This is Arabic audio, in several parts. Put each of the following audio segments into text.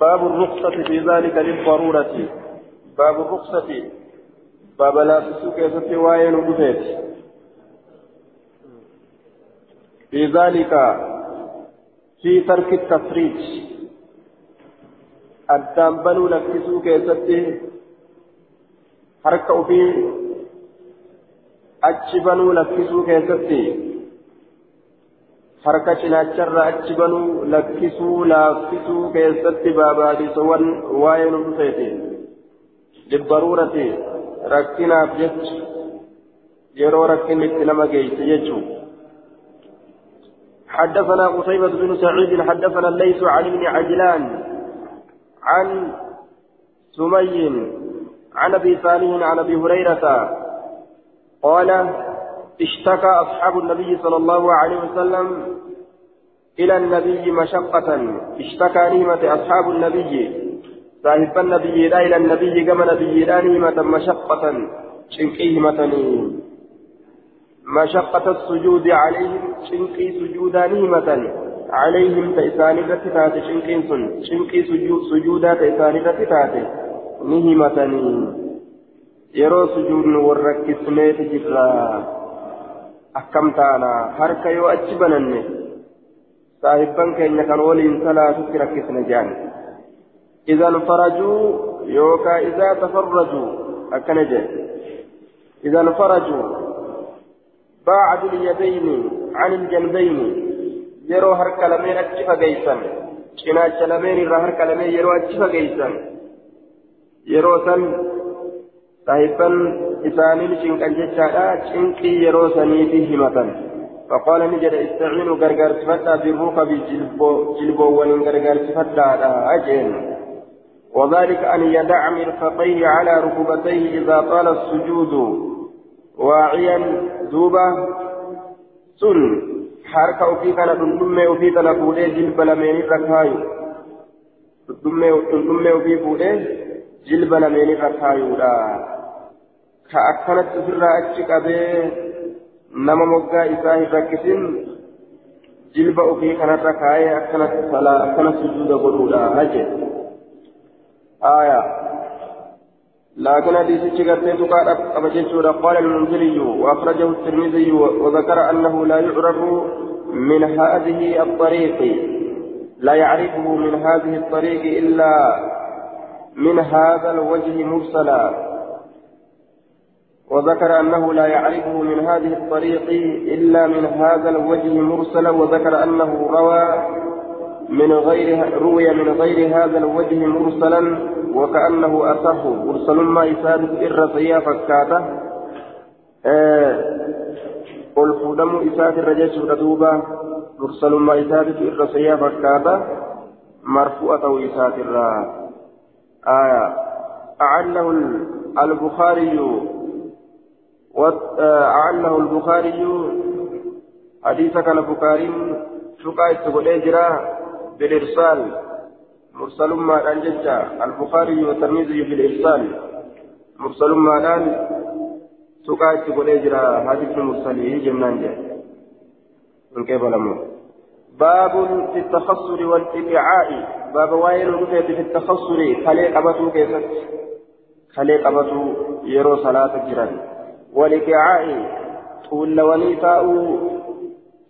باب الرخصة في ذلك للضرورة. باب الرخصة. باب لا تسوك يسطي وين ودفت في ذلك في ترك التفريج. الدنبل لك تسوك يسطي حركة في أجبنوا لك تسوك يسطي harka cinaacharra achi banuu lakkisuu laaffisuu keessatti baabaadisawwan waa'ee nu dhufeeti dibbaruurati rakkinaaf jecha yeroo rakkinni itti nama geeyse jechuu حدثنا قتيبة بن سعيد حدثنا الليث عن ابن عجلان عن سمي عن ابي صالح عن ابي هريرة قال اشتكى أصحاب النبي صلى الله عليه وسلم إلى النبي مشقة. اشتكى نيمة أصحاب النبي. صاحب النبي لا إلى النبي كما نبي لا نيمة مشقة. شنقيه مثني مشقة السجود عليهم. شنقي سجودا نيمة. عليهم تيساني رتتات شنقين سن. شنقي سجود سجودا تيساني رتتات نيمة. يرو سجود وركسنيت جرا. Akkam taana harka yoo achi bananne saahibban keenya kan waliin salaatutti rakkisne jedhan idan farajuu yookaa idaa tafarrajuu akkana jedhe idan farajuu baacdu lyadayni can iljanbayni yeroo harka lameen achi fageysan cinaacha lameen irraa harka lameen yeroo achi fageysan yeroo san saahibban isaaniin cinqan jechaadha cinqii yeroo saniifi himatan فقال نجد استعينوا غرغر سفتا بالركب جلبو ولن غرغر سفتا أجل وذلك أن يدع مرفقيه على ركبتيه إذا طال السجود. واعيا دوبا سن. حركة وفي كان دندمي وفي كان فولي جلب لمن ركايو. دندمي وفي فولي جلب لمن ركايو لا ka akkanatti ofirraa achi qabee nama moggaa isaa hin rakkisin jilba ofii kanarra kaayee akkanatti salaa akkana sujuuda godhuudha jedhe آية لكن حديث قرتين تقال أبجيتشورا قال المنزلي وأخرجه الترمذي وذكر أنه لا يعرف من هذه الطريق لا يعرفه من هذه الطريق إلا من هذا الوجه مرسلا وذكر أنه لا يعرفه من هذه الطريق إلا من هذا الوجه مرسلا وذكر أنه روى من غير روي من غير هذا الوجه مرسلا وكأنه أصح. مرسل ما إسادة إر فكاته. قل فدم إسادة الرجس ردوبة مرسل ما إسادة إر فكاته. مرفوعة إسادة الرا آية أعله البخاري وأعله البخاري حديث كان بخاري شقا جرا بالإرسال. مرسل ما أنججا البخاري والترمذي بالإرسال. مرسل ما دان شقا جرا. حديث المرسل جنان جا. من كيف لمو؟ باب في التخصر والإبعاء باب وين رفيت في التخصر خليق أبتو كيفت خليق أبتو يرو صلاة جيران ولكعاء طول ونيفاء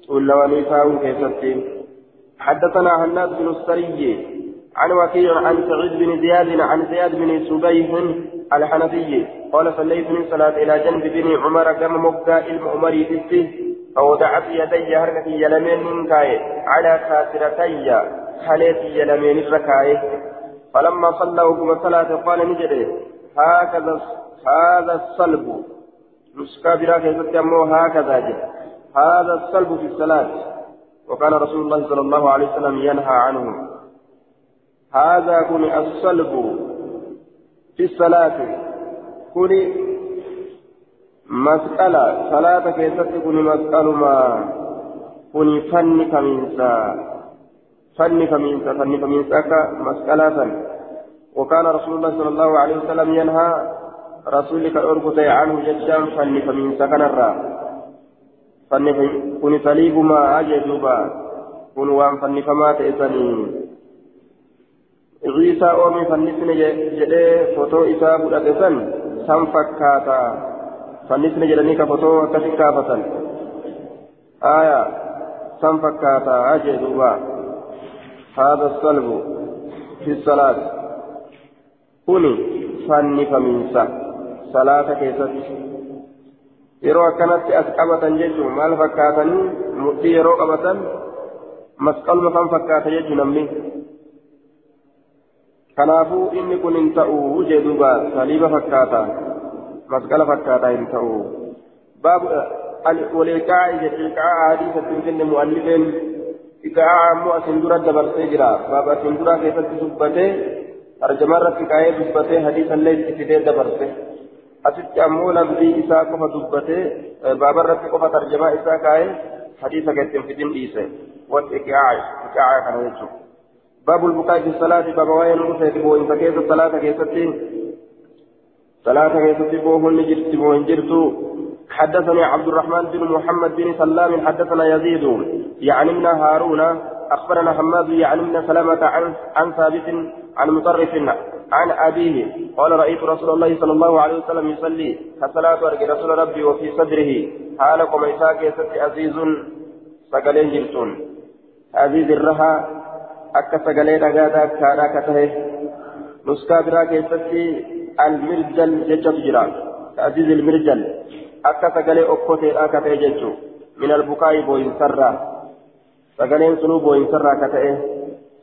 طول ونيفاء كيفتي حدثنا هناد بن السري عن وكيع عن سعيد بن زياد عن زياد بن سبيح الحنفي قال صليت من صلاة إلى جنب بن عمر كما مبكى المؤمري في فوضعت يدي هركتي يلمين من كاي على خاسرتي خليتي يلمين الركاي. فلما صلى وقم صلاة قال نجري هكذا هذا الصلب. نسكا برا كيست أمو هكذا جه هذا الصلب في الصلاة. وكان رسول الله صلى الله عليه وسلم ينهى عنه. هذا كن الصلب في الصلاة. كن مسألة. صلاة كيست كن مسألة ما؟ كن فن كمينسا فن كمينسا فن كمينسا مسألة. وكان رسول الله صلى الله عليه وسلم ينهى رسولك أركض عنه جدا فني فمن سكن الرا فني كن سليب ما أجدوبا كن وان فني فما تأسني jedhee fotoo isaa fudhate san san fakkaata fannisne jedhanii ka fotoo akkasi kaafatan aya san fakkaata jee duuba هذا الصلب في الصلاة كوني فني فمنسا صلاة كيست yeroo akkanatti as qabatan jechuun maal fakkaatanii mudhii yeroo qabatan masqaluma kan fakkaata jechuun namni kanaafuu inni kun hin ta'u jee duuba saliiba fakkaata masqala fakkaata hin ta'u baabu waliiqaa'i jedhe iqaa'a hadiisatti hin kenne mu'allifeen iqaa'a ammoo asin dura dabarsee jira baaba asin dura keessatti dubbatee dabarse asitti ammoo lafdii isaa qofa dubbatee baabarratti qofa tarjamaa isaa kaa'ee hadiisa keessatti fidin dhiise wal iqaa'a iqaa'a kana jechuudha. باب البكاء في الصلاة باب وين رفعت بوين فكيف الصلاة كيفتي صلاة كيفتي بوهن جرت بوهن جرت حدثني عبد الرحمن بن محمد بن سلام حدثنا يزيد يعني من هارون أخبرنا حماد يعني من سلامة عن عن ثابت عن مطرف عن أبيه قال رأيت رسول الله صلى الله عليه وسلم يصلي فصلاة رسول ربي وفي صدره حالكم إساك عزيز سقلين جرتون عزيز الرها sagalee dhagaadhaa akkaadhaa akka tahe nuskaa biraa keessatti almirjal jechatu jira ta'aziz ilmirjal akka sagalee okkoteedhaa akka ta'e jechuu min albukaa'i booyinsarraa sagaleen sunuu booyinsarraa akka ta'e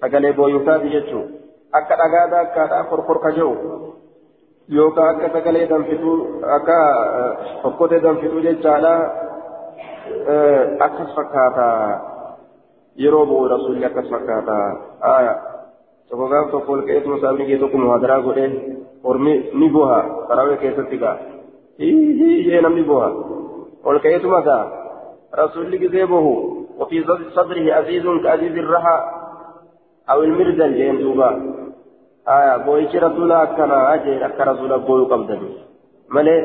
sagalee booyinsaati jechuu akka dhagaadhaa akkaadhaa korkorka jiru yookaan akka sagalee danfituu akka okkotee danfituu jechaadha akkas fakkaata. yeroo bu'u rasuulli akkas fakkaata aya tokko gaaf tokko ol ka'eetuma saabni kee tokko muhaadaraa godhee ormi ni boha tarawee keessatti gaa hiihii namni boha ol ka'eetuma gaa rasuulli gisee bohu وفي صدره عزيز كعزيز الرحى أو المردل جين دوبا آية بويش رسولا أكنا أجي أكا رسولا بوي قبضني مالي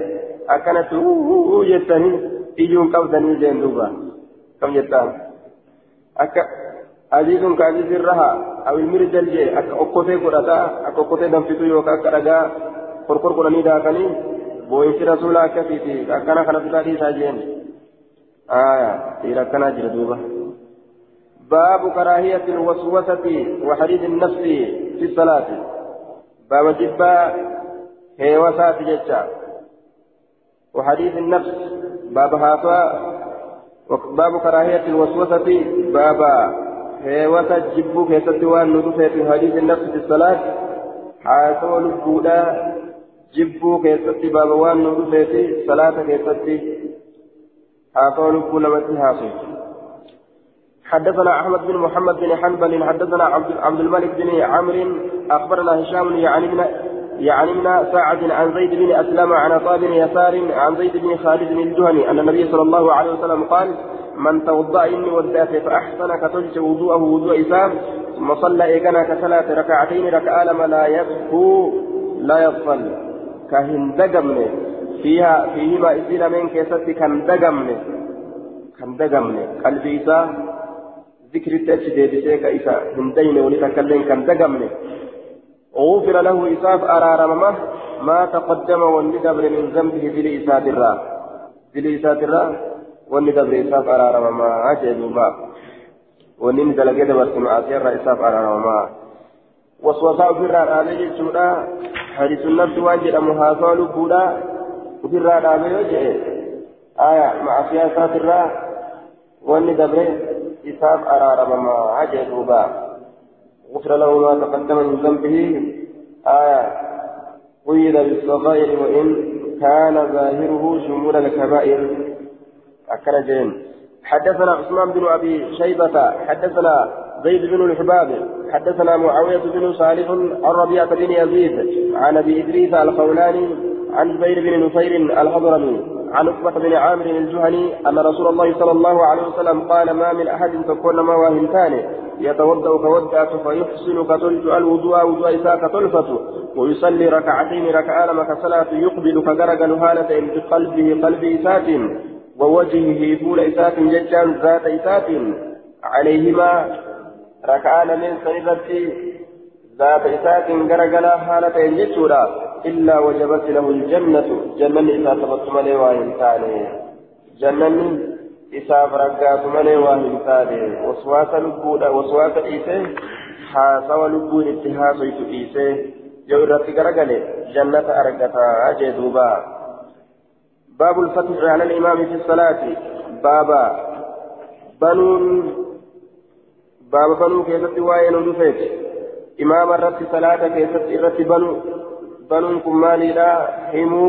أكنا تو جتني إيجون قبضني جين دوبا كم ka aziizin raha awil mirjal jee akka okkotee godhataa akka okkotee danfitu yookaan akka dhagaa korkor godhanii daakanii boo'insi rasuula akkasiiti akkana kana bitaa dhiisaa jeen aya dhiira akkanaa jira duuba باب كراهية الوسوسة وحديث النفس في الصلاة. باب جبا هي وسات ججا وحديث النفس باب هافا باب كراهية الوسوسة باب هيوة جبو كيست وان ندفع في حديث النفس في الصلاة. حاسول البودا جبو كيست باب وان ندفع في صلاة البودا متي حاسول حدثنا أحمد بن محمد بن حنبل حدثنا عبد, الملك بن عمرو أخبرنا هشام يعني من يعني سعد عن زيد بن أسلم عن عطاء بن يسار عن زيد بن خالد الجهني أن النبي صلى الله عليه وسلم قال من توضأ إني ودات فأحسن كتلج وضوءه وضوء إسام ثم صلى إيقنا كثلاث ركعتين ركعة لما لا يصفو لا يصل كهن دقمن. فيها فيهما إسين من كيست كان دقمن. كان دقمن. قلبي إسا ذكر التأشي بسيك إسا هندين ولتكلم كان دقمن غفر له إساف أرارممه ما تقدم والندبر من ذنبه ذي إساد الرا. ذي إساد الرا والندبر إساف أرارمما أجدوبا ونين دلقي دبرت معاصي الرا إساف أرارمما وسوساء في الرا عليه السوداء حديث النفس واجد محاصا لبودا في الرا عليه آية معاصي إساف الرا والندبر إساف أرارمما أجدوبا غفر له ما تقدم من ذنبه. آية. قيد بالصغائر وإن كان ظاهره شمول الكبائر. أكرجين حدثنا عثمان بن أبي شيبة. حدثنا زيد بن الحباب. حدثنا معاوية بن صالح عن بن يزيد. عن أبي إدريس الخولاني عن زبير بن نفير الحضرمي عن عقبة بن عامر الجهني أن رسول الله صلى الله عليه وسلم قال ما من أحد تكون ما واهمتان يتوضأ كودعة فيحسن كتلج الوضوء وضوء إساء كتلفة. ويصلي ركعتين ركعة لما كصلاة يقبل كجرج هالة بقلبه قلب إساءة. ووجهه فول إساءة ججا ذات إساءة. عليهما ركعان من سنبت ذات إساءة غرغلا حالة يجتورا إلا وجبت له الجنة. جنة إذا تبت ملي واهن تاني جنة إذا فرقات ملي واهن تاني وسواس لبودا وسواس إيسه حاسا لبود إيسه yoo irratti garagale jannata argataa jee duuba باب الفتح على الإمام في الصلاة. بابا بنون بابا بنو كيست وين ودفت إمام الرت صلاة كيست الرت بنو. بنون كمالي لا همو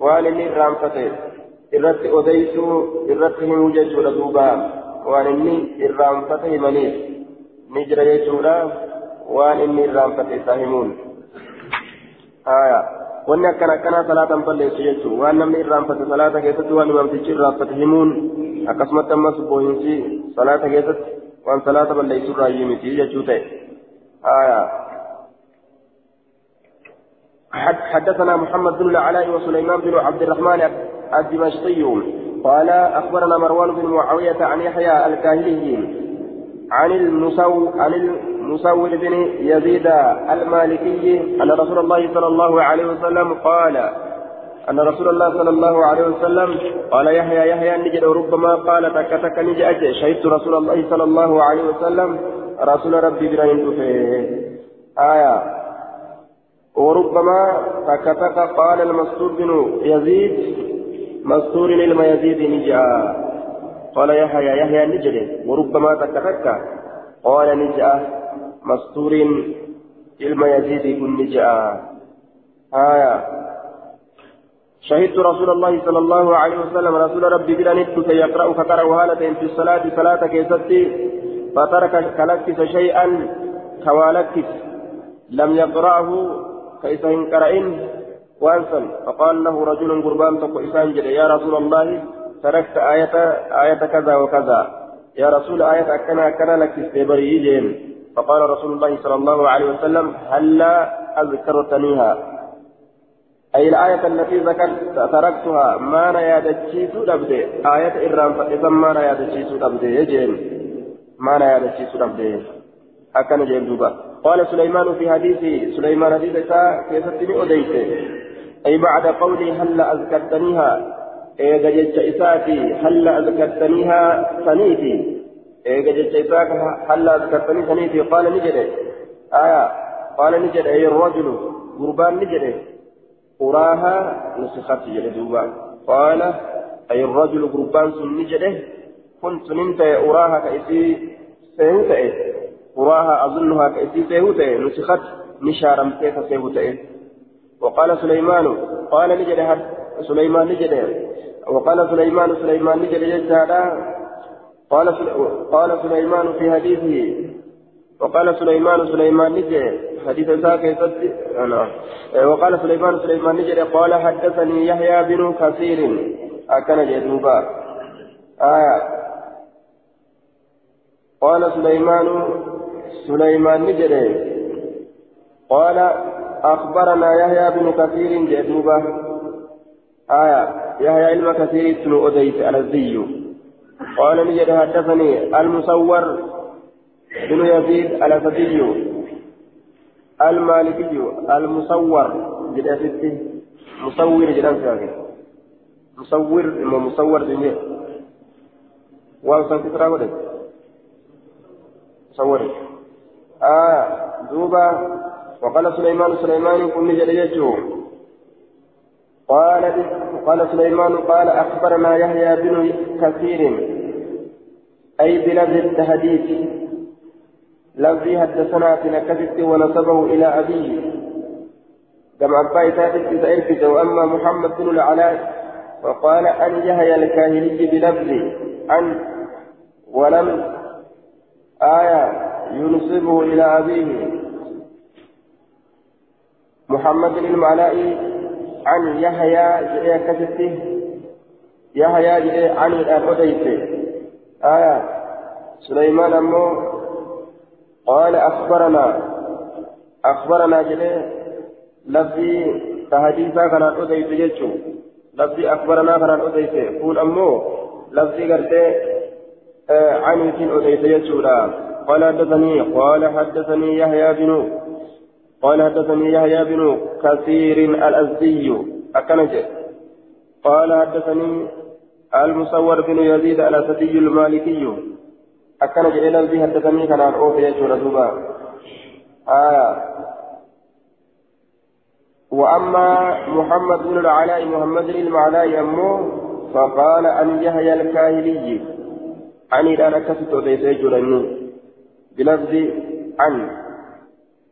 والني رامفته الرت أديسو الرت همو ججول دوبا والني الرامفته منيس نجرى يجولا والني الرامفته ساهمون آية wanni akkana akkanaa salaatan balleessu jechuun waan namni irraanfate salaata keessatti waan imamtichi irraanfate himuun akkasumatti ammas boohinsi salaata keessatti waan salaata balleessu irraa miti jechuu ta'e حدثنا محمد بن العلاء وسليمان بن عبد الرحمن الدمشقي. قال أخبرنا مروان بن معاوية عن يحيى الكاهلي عن المسو عن مسور بن يزيد المالكي أن رسول الله صلى الله عليه وسلم قال أن رسول الله صلى الله عليه وسلم قال يحيى يحيى نجد ربما قال تك تك نجد شهدت رسول الله صلى الله عليه وسلم. رسول ربي بن آية. وربما تك تك قال المستور بن يزيد مستور لما يزيد نجا. قال يحيى يحيى نجد وربما تك تك قال نجا مستور علم يزيد كن نجاء آية. شهدت رسول الله صلى الله عليه وسلم رسول ربي بلا ندك يقرأ فقرأ هالة في الصلاة صلاة كيستي. فترك كلكس شيئا كوالكس. لم يقرأه كيف قرأن وانسا فقال له رجل قربان تقو إسان يا رسول الله تركت آية آية كذا وكذا. يا رسول آية أكنا أكنا لك استبري جين. فقال رسول الله صلى الله عليه وسلم هلا أذكرتنيها أي الآية التي ذكرت تركتها ما نيادتشيس أبدي آية إرام فإذا ما نيادتشيس أبدي يجين ما نيادتشيس أبدي أكن جين دوبا. قال سليمان في حديث سليمان حديث كيف تني أديت أي بعد قولي هلا أذكرتنيها إيه جدت إساتي هلا أذكرتنيها سنيتي eega jecha isaa kana hallaa azkartanii saniifi qaala ni jedhe aya qaala ni jedhe ay rajulu gurbaan ni jedhe uraaha nusikatti jedhe duuba qaala ay rajulu gurbaan sun ni seehu ta'e nusikatti ni shaaramtee ka seehu ta'e وقال سليمان قال نجد سليمان نجد. وقال سليمان سليمان نجد يجهد قال قال سليمان في حديثه. وقال سليمان سليمان نجي حديث ذاك أنا. وقال سليمان سليمان نجي قال حدثني يحيى بن كثير. أكن جدوبا آية. قال سليمان سليمان نجي قال أخبرنا يحيى بن كثير جدوبا آية يحيى علم كثير بن أديس الزيو قال نجد حدثني المصور بن يزيد الأسدي المالكي المصور جدا مصور جدا مصور إما مصور دنيا وانسان كترا ودك مصور. آه دوبا. وقال سليمان سليمان كن نجد قال قال سليمان قال أخبرنا يحيى بن كثير أي بلفظ التحديث لفظي حدثنا في نكست ونسبه إلى أبيه. كما أبا ثابت إذا وأما محمد بن العلاء وقال أن يحيى الكاهلي بلفظ عن ولم آية ينسبه إلى أبيه محمد بن العلاء عن يحيى جئ كتبته يحيى جئ عن الأبديته آية سليمان أمو قال أخبرنا أخبرنا جلي لفظي تحديثا كان أديت جيتشو. لفظي أخبرنا كان أديت قول أمو لفظي قرتي آه عن أديت جيتشو لا. قال حدثني قال حدثني يحيى بن قال حدثني يحيى بن كثير الأزدي أكنج. قال حدثني المصور بن يزيد الأسدي المالكي أكنج. إلى الذي حدثني كان عن أوفي يجور دوبا. آية وأما محمد بن العلاء محمد المعلاء أمه فقال أن يحيى الكاهلي. عن الآن كسبت وليس يجرني بلفظ عن.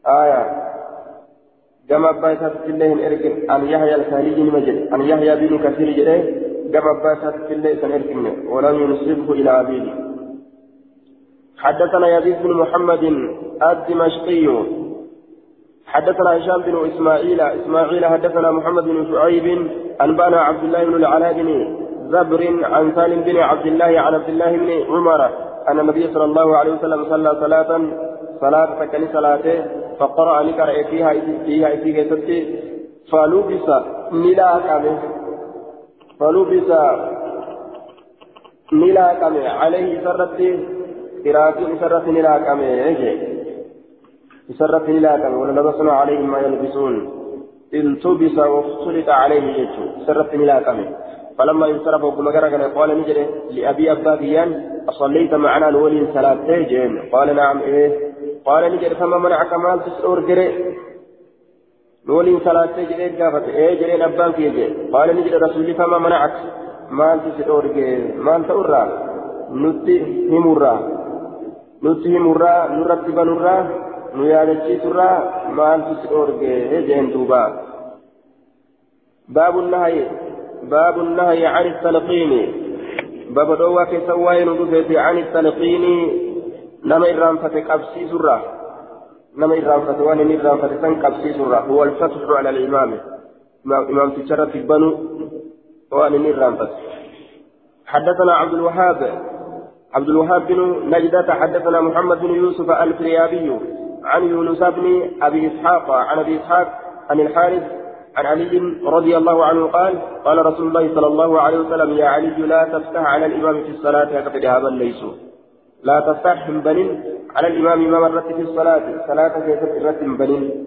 آية. كما باتت في الله إرقم أن يحيى الخالد مجد. أن يحيى بن كثير جده. كما باتت في الله سنرقم ولم ينصبه إلى عبيده حدثنا يزيد بن محمد الدمشقي. حدثنا هشام بن إسماعيل. إسماعيل حدثنا محمد بن شعيب. أنبانا عبد الله بن العلاء بن زبر. عن سالم بن عبد الله. عن عبد الله بن عمر. أن النبي صلى الله عليه وسلم صلى صلاة صلاة فكان صلاته فقرأ لقرأ فيها فيها فيها ستي فلبس ملا كامل فلبس ملا كامل عليه سرت قراءة سرت ملا كامل سرت ملا كامل ولبسنا عليهم ما يلبسون. التبس واختلط عليه يجو سرت ملا كامل فلما ينصرف وكما قال قال نجري لأبي أبابيان أصليت معنا الولي صلاة جين قال نعم إيه. قال نجد فما منعك؟ مال تسعور جري نولين صلاة جري قافت؟ إيه جري نبان في جري قال نجد رسولي فما منعك؟ مال تسعور جري مال تورا. نتي همورا. نتي همورا نرتب نورا نيادتشي سرا مال تسعور جين دوبا باب النهي. باب النهي عن التلقين باب دواك سواين عن التلقين nama irraanfate qabsiisurraa nama irraanfate waan inni irraanfate san qabsiisurraa huwa alfatxu ala alimaami imaamticharratti banuu waan inni irraanfate حدثنا عبد الوهاب عبد الوهاب بن نجدة حدثنا محمد بن يوسف الفريابي عن يونس بن أبي إسحاق عن أبي إسحاق عن الحارث عن علي رضي الله عنه قال قال رسول الله صلى الله عليه وسلم يا علي لا تفتح على الإمام في الصلاة هكذا هذا ليسوا لا تفتح بنين على الإمام ما مرت في الصلاة. صلاة كيف ترت بنين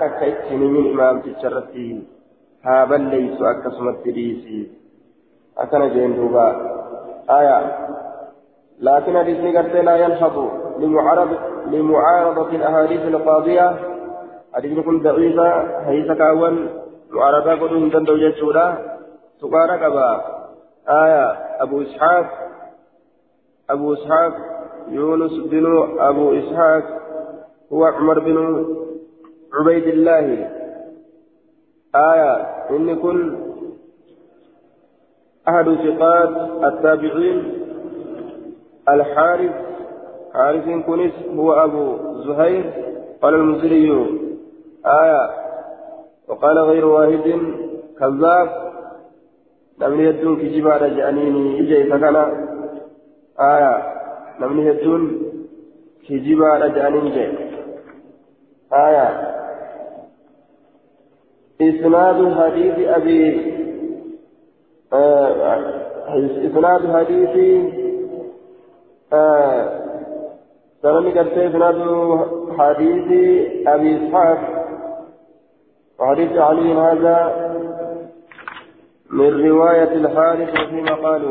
تكيت من إمام تشرته هذا ليس أكسمت تريسي أكن جين آية. لكن حديث قرت لا ينحط لمعارضة لمعارضة الأحاديث القاضية حديث كن ضعيفة هيس كاون معارضة قدوم دندو يجولا تقارك آية أبو إسحاق أبو إسحاق يونس بن أبو إسحاق هو عمر بن عبيد الله آية إن كل أحد ثقات التابعين الحارث حارث كنس هو أبو زهير قال المزري آية. وقال غير واحد كذاب. لم يدون كجبال جانيني إجي فكان. آية. نمني هدون كجبا رجانين جي آية. إسناد حديث أبي آه إسناد حديث آه سنن قرت إسناد حديث أبي إسحاق. وحديث علي هذا من رواية الحارث وفي مقال.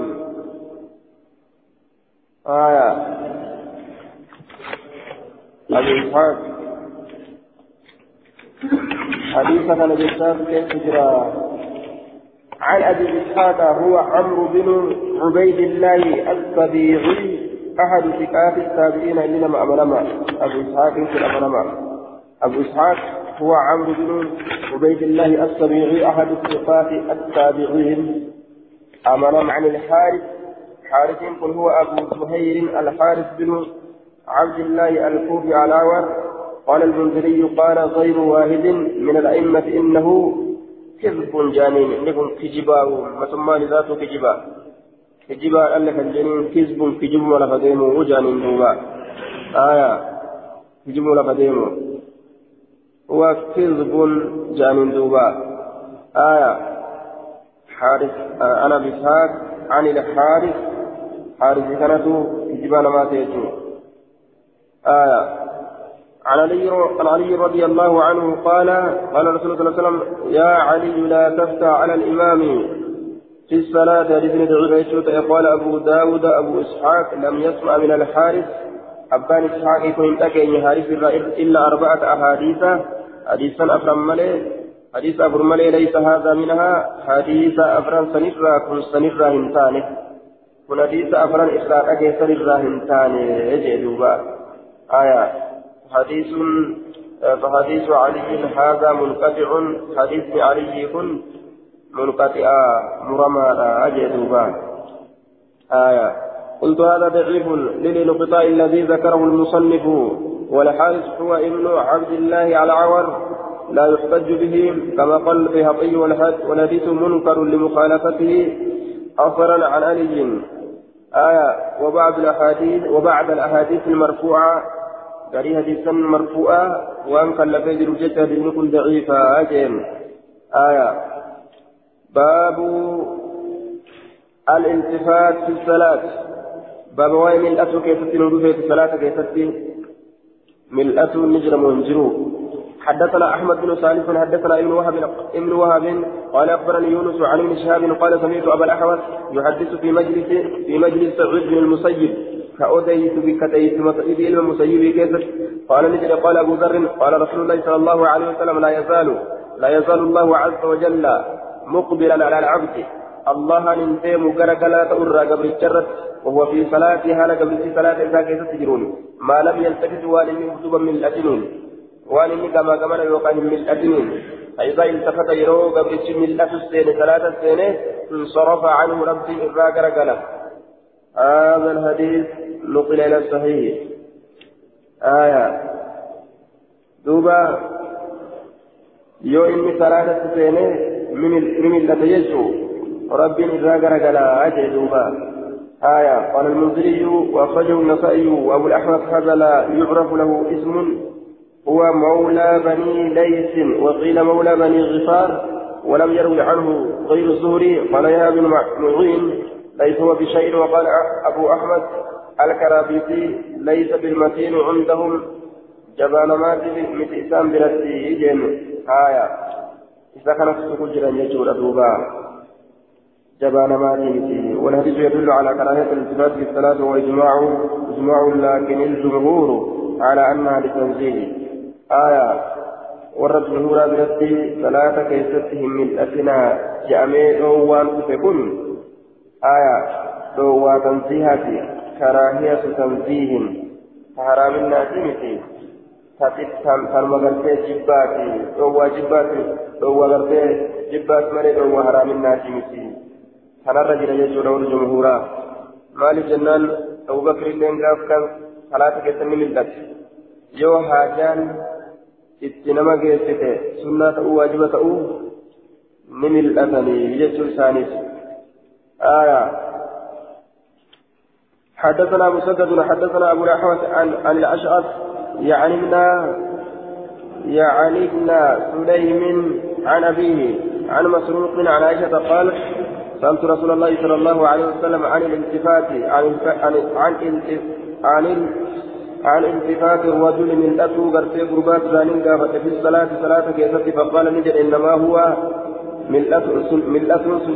آية. أبي إسحاق. حديث بالذات كيف جرى عن أبي إسحاق هو عمرو بن عبيد الله الصبيغي أحد ثقات التابعين إنما أمرما أبو إسحاق في أبو إسحاق هو عمرو بن عبيد الله الصبيغي أحد ثقات التابعين. أمرما عن الحارث حارث قل هو أبو زهير الحارث بن عبد الله الكوفي علاوة قال المنذري قال غير واحد من الأئمة إنه كذب جانين إنكم كجباه مسمى ذاته كجبا. كجبا ألك الجنين كذب كجب ولا فديمه وجانين دوبا. آية. كجب ولا فديمه هو كذب جانين دوبا. آية حارث آه أنا بإسحاق عن الحارث حارث. كانت جبال ما تيجو. آية عن علي عن علي رضي الله عنه قال قال رسول الله صلى الله عليه وسلم يا علي لا تفتح على الإمام في الصلاة. لابن دعوة قال أبو داود أبو إسحاق لم يسمع من الحارث. أبان إسحاق يكون تكين حارث إلا أربعة أحاديث. حديثا أفرم ملي حديث أفرم ملي ليس هذا منها حديث أفرم سنفرا كن سنفرا هنتانه كن حديث أفرم إسحاق أكي سنفرا هنتانه يجي دوبا آية حديث فحديث علي هذا منقطع حديث علي كن منقطع مرمى أجدوبا آية قلت هذا ضعيف للانقطاع الذي ذكره المصنف والحارث هو ابن عبد الله العور لا يحتج به كما قال البيهقي والحديث منكر لمخالفته أثرا عن علي. آية وبعض الأحاديث وبعد الأحاديث المرفوعة. قال حديثا مرفوعة وأن كلف يجر جدا بن ضعيفا أجل. آية. باب الالتفات في الصلاة. باب من أتو كيف تنودو في الصلاة كيف من أتو نجر منجرو حدثنا أحمد بن سالف حدثنا ابن وهب ابن وهب قال أخبرني يونس عن ابن شهاب قال سمعت أبا الاحوص يحدث في مجلس في مجلس سعود بن المسيب. فأوديت بكتيت مصيب علم المسيب كيف؟ قال نجد قال أبو ذر قال رسول الله صلى الله عليه وسلم لا يزال لا يزال الله عز وجل مقبلا على العبد. الله ننتهي مقرقلا تؤرى قبل الجرة وهو في صلاتها لقبل في صلاة إذا تجرون؟ ما لم يلتفت والم مكتوبا من الأجنون والم كما كمان يوقع من الأجنون فإذا التفت يرو قبل من السين صلاة السين انصرف عنه ربي إذا قرقلا هذا الحديث نقل إلى الصحيح. آية. دوبا. يو إني صلاة السين من ملة يجو رب إذا قرقلا أجل دوبا. آية. قال المنذري وأخرجه النسائي وأبو الأحمد هذا لا يعرف له اسم. هو مولى بني ليث وقيل مولى بني غفار ولم يروي عنه غير الزهري. قال يا ابن معين ليس هو بشيء. وقال أبو أحمد الكرابيسي ليس بالمتين عندهم. جبان ماتي متئسان برتي جن آية. إذا كانت تقول جران يجور دوبا جبان ما والحديث يدل على كراهية الالتفات في الصلاة وإجماع إجماع لكن الجمهور على أنها لتنزيه. آية ورد جمهور بنفسه صلاة كيستهم من أثناء جامي دوان تكون آية دوى تنزيها في كراهية تنزيهم. حرام الناس مثل تقف فرمى غرفي جباتي دوى جباتي دوى غرفي جبات مريض وحرام الناس kanarra jira jechuudha warri jumhuuraa maaliif jennaan abubakrilleen gaaf kan salaata keessatti mil'ate yoo haajaan itti nama geessite sunnaa ta'uu waajiba ta'uu ni mil'atanii jechuu isaaniif آية حدثنا مسدد حدثنا أبو الأحوص عن عن الأشعث يعني من يعني ابن سليم عن أبيه عن مسروق عن عائشة قال سألت رسول الله صلى الله عليه وسلم عن الالتفات عن عن عن عن عن التفات الرجل من أتو غرتي قربات ذانين في الصلاة صلاة كيست فقال نجد إنما هو ملأة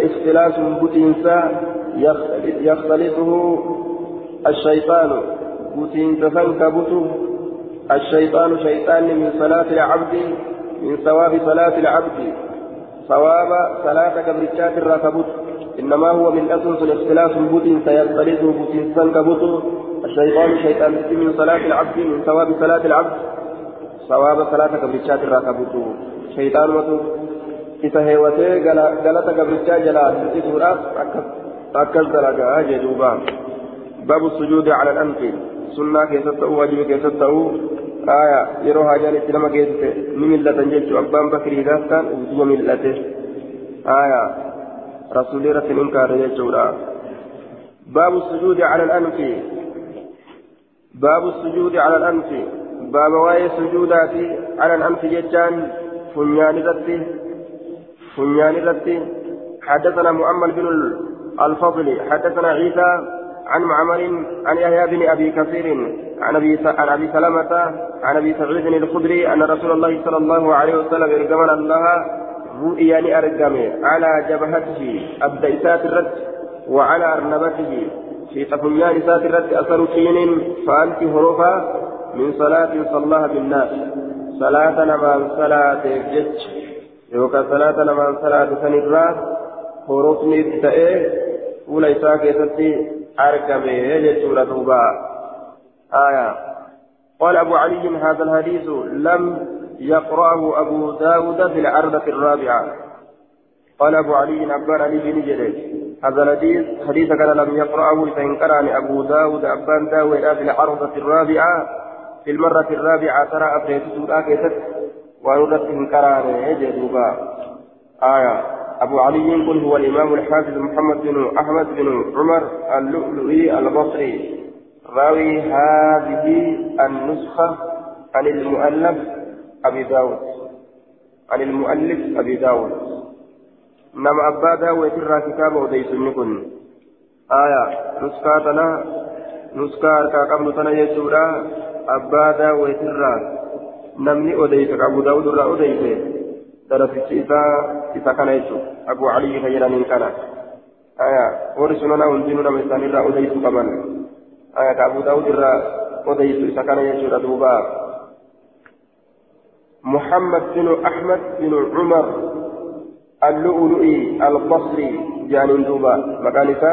اختلاس بوتينسا يختلطه الشيطان. بوتينسا فانكبته الشيطان شيطان من صلاة العبد من ثواب صلاة العبد. ثواب صلاة كبرتات الركبت. إنما هو من أسس اختلاف بوتين سيختلطه بوتين فانكبته الشيطان شيطان من صلاة العبد من ثواب صلاة العبد ثواب صلاة كبرتات الركبت شيطان وتو isa heewatee galata gabrichaa jalaa hir'isuudhaaf akkas dalagaa jedhuuba baabu sujuudi cala alanfi sunnaa keessatti ta'uu wajiba keessatti ta'uu aya yeroo haajaan itti nama geessite ni mil'atan jechuu abbaan bakrii gaaftaan irratti hin inkaarre jechuudha baabu sujuudi cala alanfi baabu sujuudi cala alanfi baaba waa'ee sujuudaati cala alanfi jechaan funyaan irratti فنيان رتي حدثنا مؤمل بن الفضل حدثنا عيسى عن معمر عن يحيى بن ابي كثير عن ابي عن ابي سلمه عن ابي سعيد الخدري ان رسول الله صلى الله عليه وسلم ارجمنا الله رؤيا ارجمه على جبهته ابديسات الرد وعلى أرنبته. في تفنيان سات الرد أثر كين فانت هروفا من صلاة صلاها بالناس. صلاة نمان صلاة جج. يوكا صلاة نمان صلاة سنرا هروفني تأيه وليس كيستي أركبه يجسور دوبا آية. قال أبو علي هذا الحديث لم يقرأه أبو داود في العرضة الرابعة. قال أبو علي أبان علي بن جريج هذا الحديث حديث كان لم يقرأه فإن قرأني أبو داود أبان داود في العرضة الرابعة. في المرة الرابعة ترى أبريت سورة كيست ونرد إن قرأني يجدوبا آية. أبو علي قل هو الإمام الحافظ محمد بن أحمد بن عمر اللؤلؤي البصري. راوي هذه النسخة عن المؤلف أبي داود عن المؤلف أبي داود. نما أبا داود في الراكب وديس منكم آية نسكاتنا نسكار كاكام نتنا يسورا أبا داود في الراكب نمني أديت أبو داود ولا أديت ترى في سيتا إذا كان أبو علي خيرا من كان. آية ورسولنا ونزلنا من سامي لا أديت كمان. آية أبو داود ولا أديت إذا كان يسورا دوبا محمد بن أحمد بن عمر اللؤلؤي البصري جانين دوبا مكانك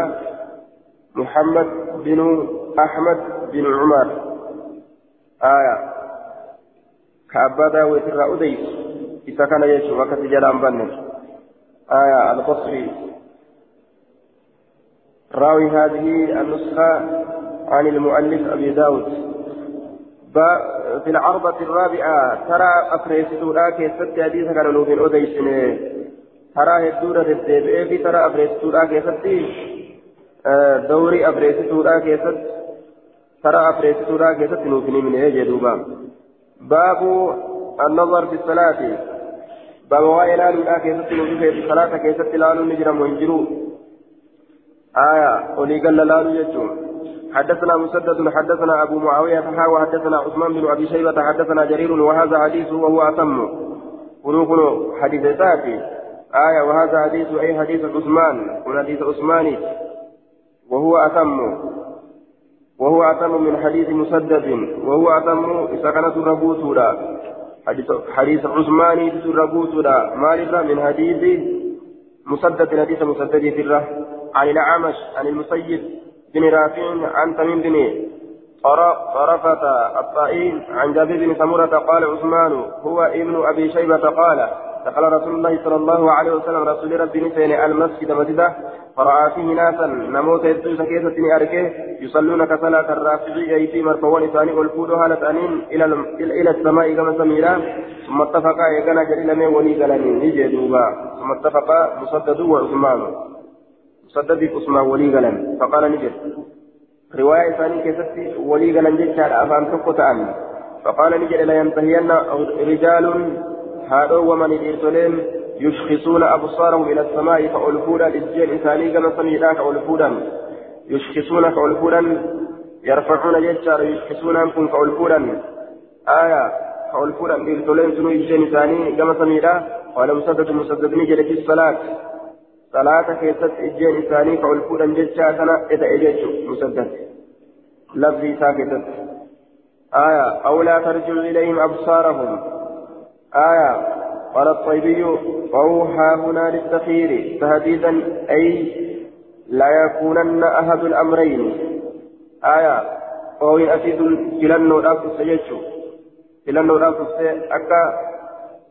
محمد بن أحمد بن عمر. آية. كأبدا ويترى أديس إذا كان يشوف أكثر جلال بني. آية البصري. راوي هذه النسخة عن المؤلف أبي داود. في العرضة الرابعة ترى أفريستو لا كيست حديث كان نوفين أوديسن ترى هدورة الدبئة في ترى أفريستو لا كيست دوري أفريستو لا كيست ترى أفريستو لا كيست نوفين من هي جدوبا باب النظر في الصلاة. باب وائل لا كيست نوفين في الصلاة كيست لا نجرم وانجرو. آية ولي قال لا نجرم حدثنا مسدد حدثنا أبو معاوية فحا وحدثنا عثمان بن أبي شيبة حدثنا جرير وهذا حديث وهو أتم. قلوب حديث ذاتي. آية وهذا حديث أي حديث عثمان. حديث عثماني وهو أتم. وهو أتم من حديث مسدد. وهو أتم إذا كانت ربوتولا حديث عثماني ربوتولا مالك من حديث مسدد حديث مسدد في عن الأعمش عن المسيد بن رافع عن تميم بن طرفة الطائين عن جابر بن سمرة قال عثمان هو ابن أبي شيبة قال دخل رسول الله صلى الله عليه وسلم رسول ربي نسين المسجد مسجدا فرأى فيه ناسا نموت يدوس كيسة أركه يصلون كصلاة الرافعي أيتي مرفوان ثاني والفود هالة أنين إلى إلى السماء كما سميرا ثم اتفقا يكنا جليل من ولي ثم اتفقا مسدد وعثمان صدق عثمان ولي غلن فقال نجد. رواية ثانية كيست ولي غلن جدّا أفان تقطعا فقال نجد لا ينتهين رجال هذا ومن الإرسلين يشخصون أبصارهم إلى السماء فألفونا للجيل إنساني كما سميناك ألفونا. يشخصون فألفونا. يرفعون جدّا يشخصون أنكم فألفونا. آية. فألفونا. الإرسلين سنو الجيل إنساني كما سميناك قال مسدد مسدد نجد في الصلاة. صلاة كيست إجين إساني فألفودا ججا كان إذا إجيتشو مسدد لفظي ساكتت آية أو لا ترجع إليهم أبصارهم آية قال الطيبي وأوحى هنا للتخير تهديدا أي لا يكونن أحد الأمرين آية وهو أسيد فلنو رافس يجو فلنو رافس أكا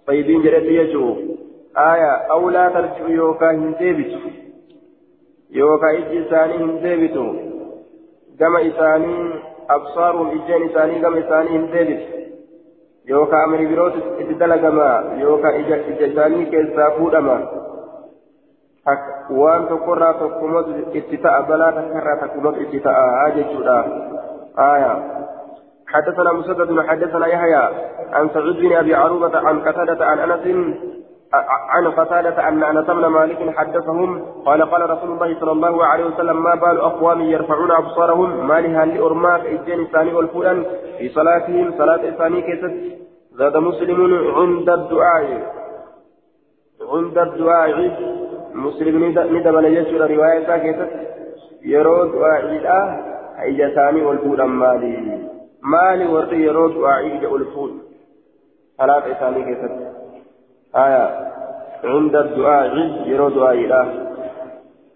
طيبين جريت يجو آية أو لا ترجع يوكا هندبت يوكا إجي إساني هندبت كما إساني أبصارهم إجين إساني كما إساني هندبت يوكا أمري بروت إتدلقما يوكا إجا إساني كيسا فودما. waan tokkorraa tokkumatu itti ta'a balaa takkarraa takkumatu itti ta'a jechuudha aayaa حدثنا مسدد حدثنا يحيى عن سعيد بن أبي عروبة عن قتادة عن أنس عن قتادة أن أنس بن مالك حدثهم قال قال رسول الله صلى الله عليه وسلم ما بال أقوام يرفعون أبصارهم؟ ما لها لأرماك إجين ثاني والفلان في صلاتهم صلاة ثاني كيست. زاد مسلم عند الدعاء. عند الدعاء. مسلم ندب يجر رواية كيست. يرو دعاء لا إجا ثاني والفلان مالي. مالي ورقي يرو دعاء إجا الفول صلاة ثاني كيست. آية عند الدعاء يرو دعاء إله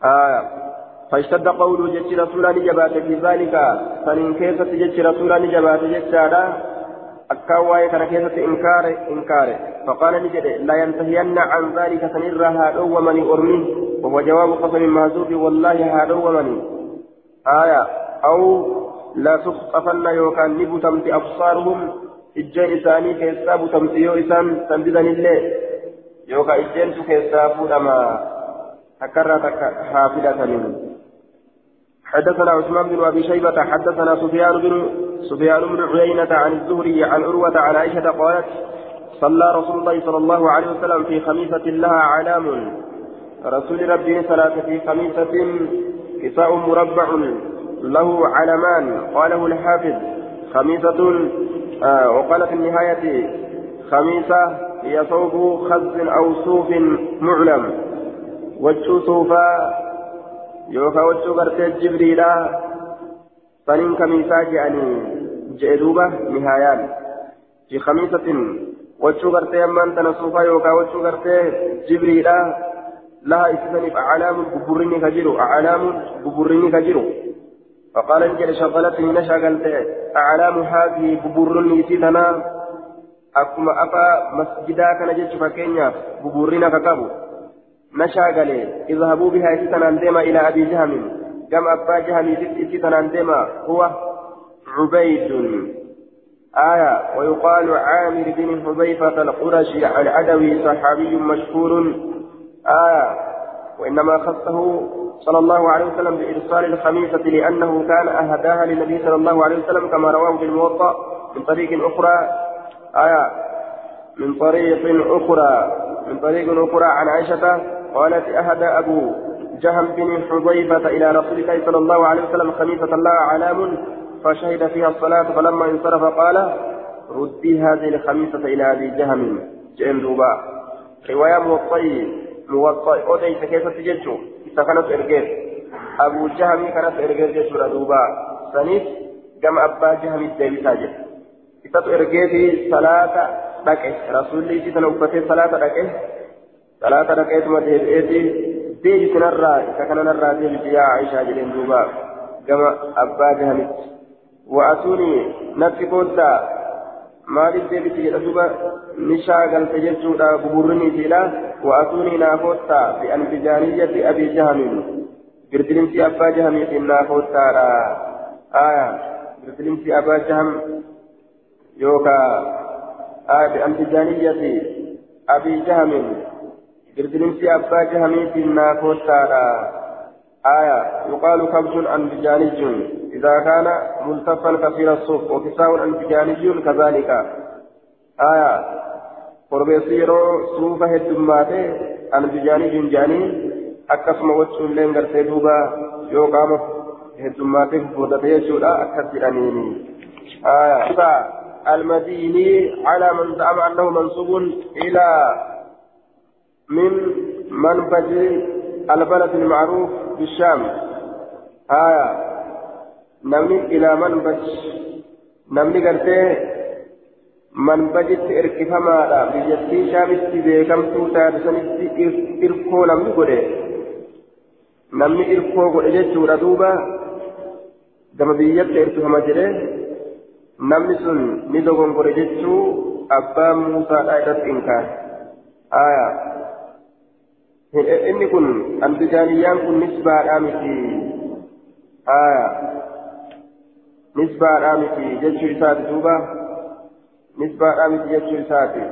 آية. فاشتد قول جتش رسولا نجبات في ذلك. فإن كيف جتش رسولا نجبات جتشادا؟ أكاواي كان كيف إنكار إنكار. فقال نجد لا ينتهين عن ذلك سنرى هذا ومن أرمي وهو جواب قسم مهزوب والله هذا ومن آية. أو لا تخطفن يوكان نبتمت أبصارهم. Ijjeen isaanii keessaa butamti yoo isaan sanbisanillee yookaan ijjeentu keessaa fuudhama takkarraa takka haa filataniin. حدثنا عثمان بن ابي شيبه حدثنا سفيان بن سفيان بن عيينه عن الزهري عن عروه عن عائشه قالت صلى رسول الله صلى الله عليه وسلم في خميسه لها علام رسول ربي صلاه في خميسه كساء مربع له علمان قاله الحافظ خميسة آه وقال في النهاية خميسة هي ثوب خز أو صوف معلم. وجه صوفا يوفا وجه قرتي جبريلا فنين خميسة جاني جئدوبة نهايان. في خميسة وجه قرتي أمان تنصوفا يوفا وجه قرتي جبريلا لها إسمني أعلام ببرني كجرو أعلام ببرني كجرو فقال انجل شغلتني نشغلت أعلام هذه ببورني تنا أكما أفا مسجدا كان جيش فكينيا ببورنا ككابو نشاغل اذهبوا بها تتنان إلى أبي جهم. كم أبا جهم تتنان هو عبيد. آية. ويقال عامر بن حذيفة القرشي العدوي صحابي مشهور. آية. وإنما خصه صلى الله عليه وسلم بإرسال الخميسة لأنه كان أهداها للنبي صلى الله عليه وسلم كما رواه في الموطأ من طريق أخرى. آية. من طريق أخرى. من طريق أخرى عن عائشة قالت أهدى أبو جهم بن حذيفة إلى رسول الله صلى الله عليه وسلم خميسة لها علام فشهد فيها الصلاة فلما انصرف قال ردي هذه الخميسة إلى أبي جهم. جئن رواية موطئ موطئ أوديس كيف تجدشو سكنت إرجيت أبو جهم كانت إرجيت جسورة دوبا سنيف جمع أبا جهم الدبي ساجد إتت إرجيت صلاة دكه رسول الله صلى الله عليه وسلم صلاة دكه صلاة دكه ثم ديبئتي ديبي سنرى كان نرى ديبي يا عائشة جلين دوبا جمع أبا جهم وأتوني نفسي قلتا maaliif deebiti jedha duba ni shaagalte jechuudha guburriniitiidha wa'atuunii naafoottaa bi'an bijaaniyyati abii jahamiin birdilimtii abbaa jahamiitiin naafoottaadha aya birdilimtii abbaa jaham yookaa aya bi'an bijaaniyyati abii jahamiin birdilimtii abbaa jahamiitiin naafoottaadha aya yuqaalu kabshun anbijaaniyyun إذا كان ملتفا كثير الصوف وكساء أنبجاني كذلك. آية. قربيسيرو صوفة هدماته أنبجاني جنجاني أكسم وجه لين غرتي دوبا يو قام هدماته فودته يجودا أكثرانيني. آية. المديني على من زعم أنه منصوب إلى من منبج البلد المعروف بالشام آية namni ilaa manbaj namni gartee manbajitti erkifamaadha biyyattii shaamitti beekamtuu taate sanitti irkoo namni godhe namni irkoo godhe jechuudha duuba gama biyyatti erkifama jedhe namni sun ni dogongore jechuu abbaa muusaadha irratti inkaan aya inni kun anbijaaniyyaan kun nisbaadhaa miti aya nisbaadhaa miti jechuu isaati duuba nisbaadhaa miti jechuu isaati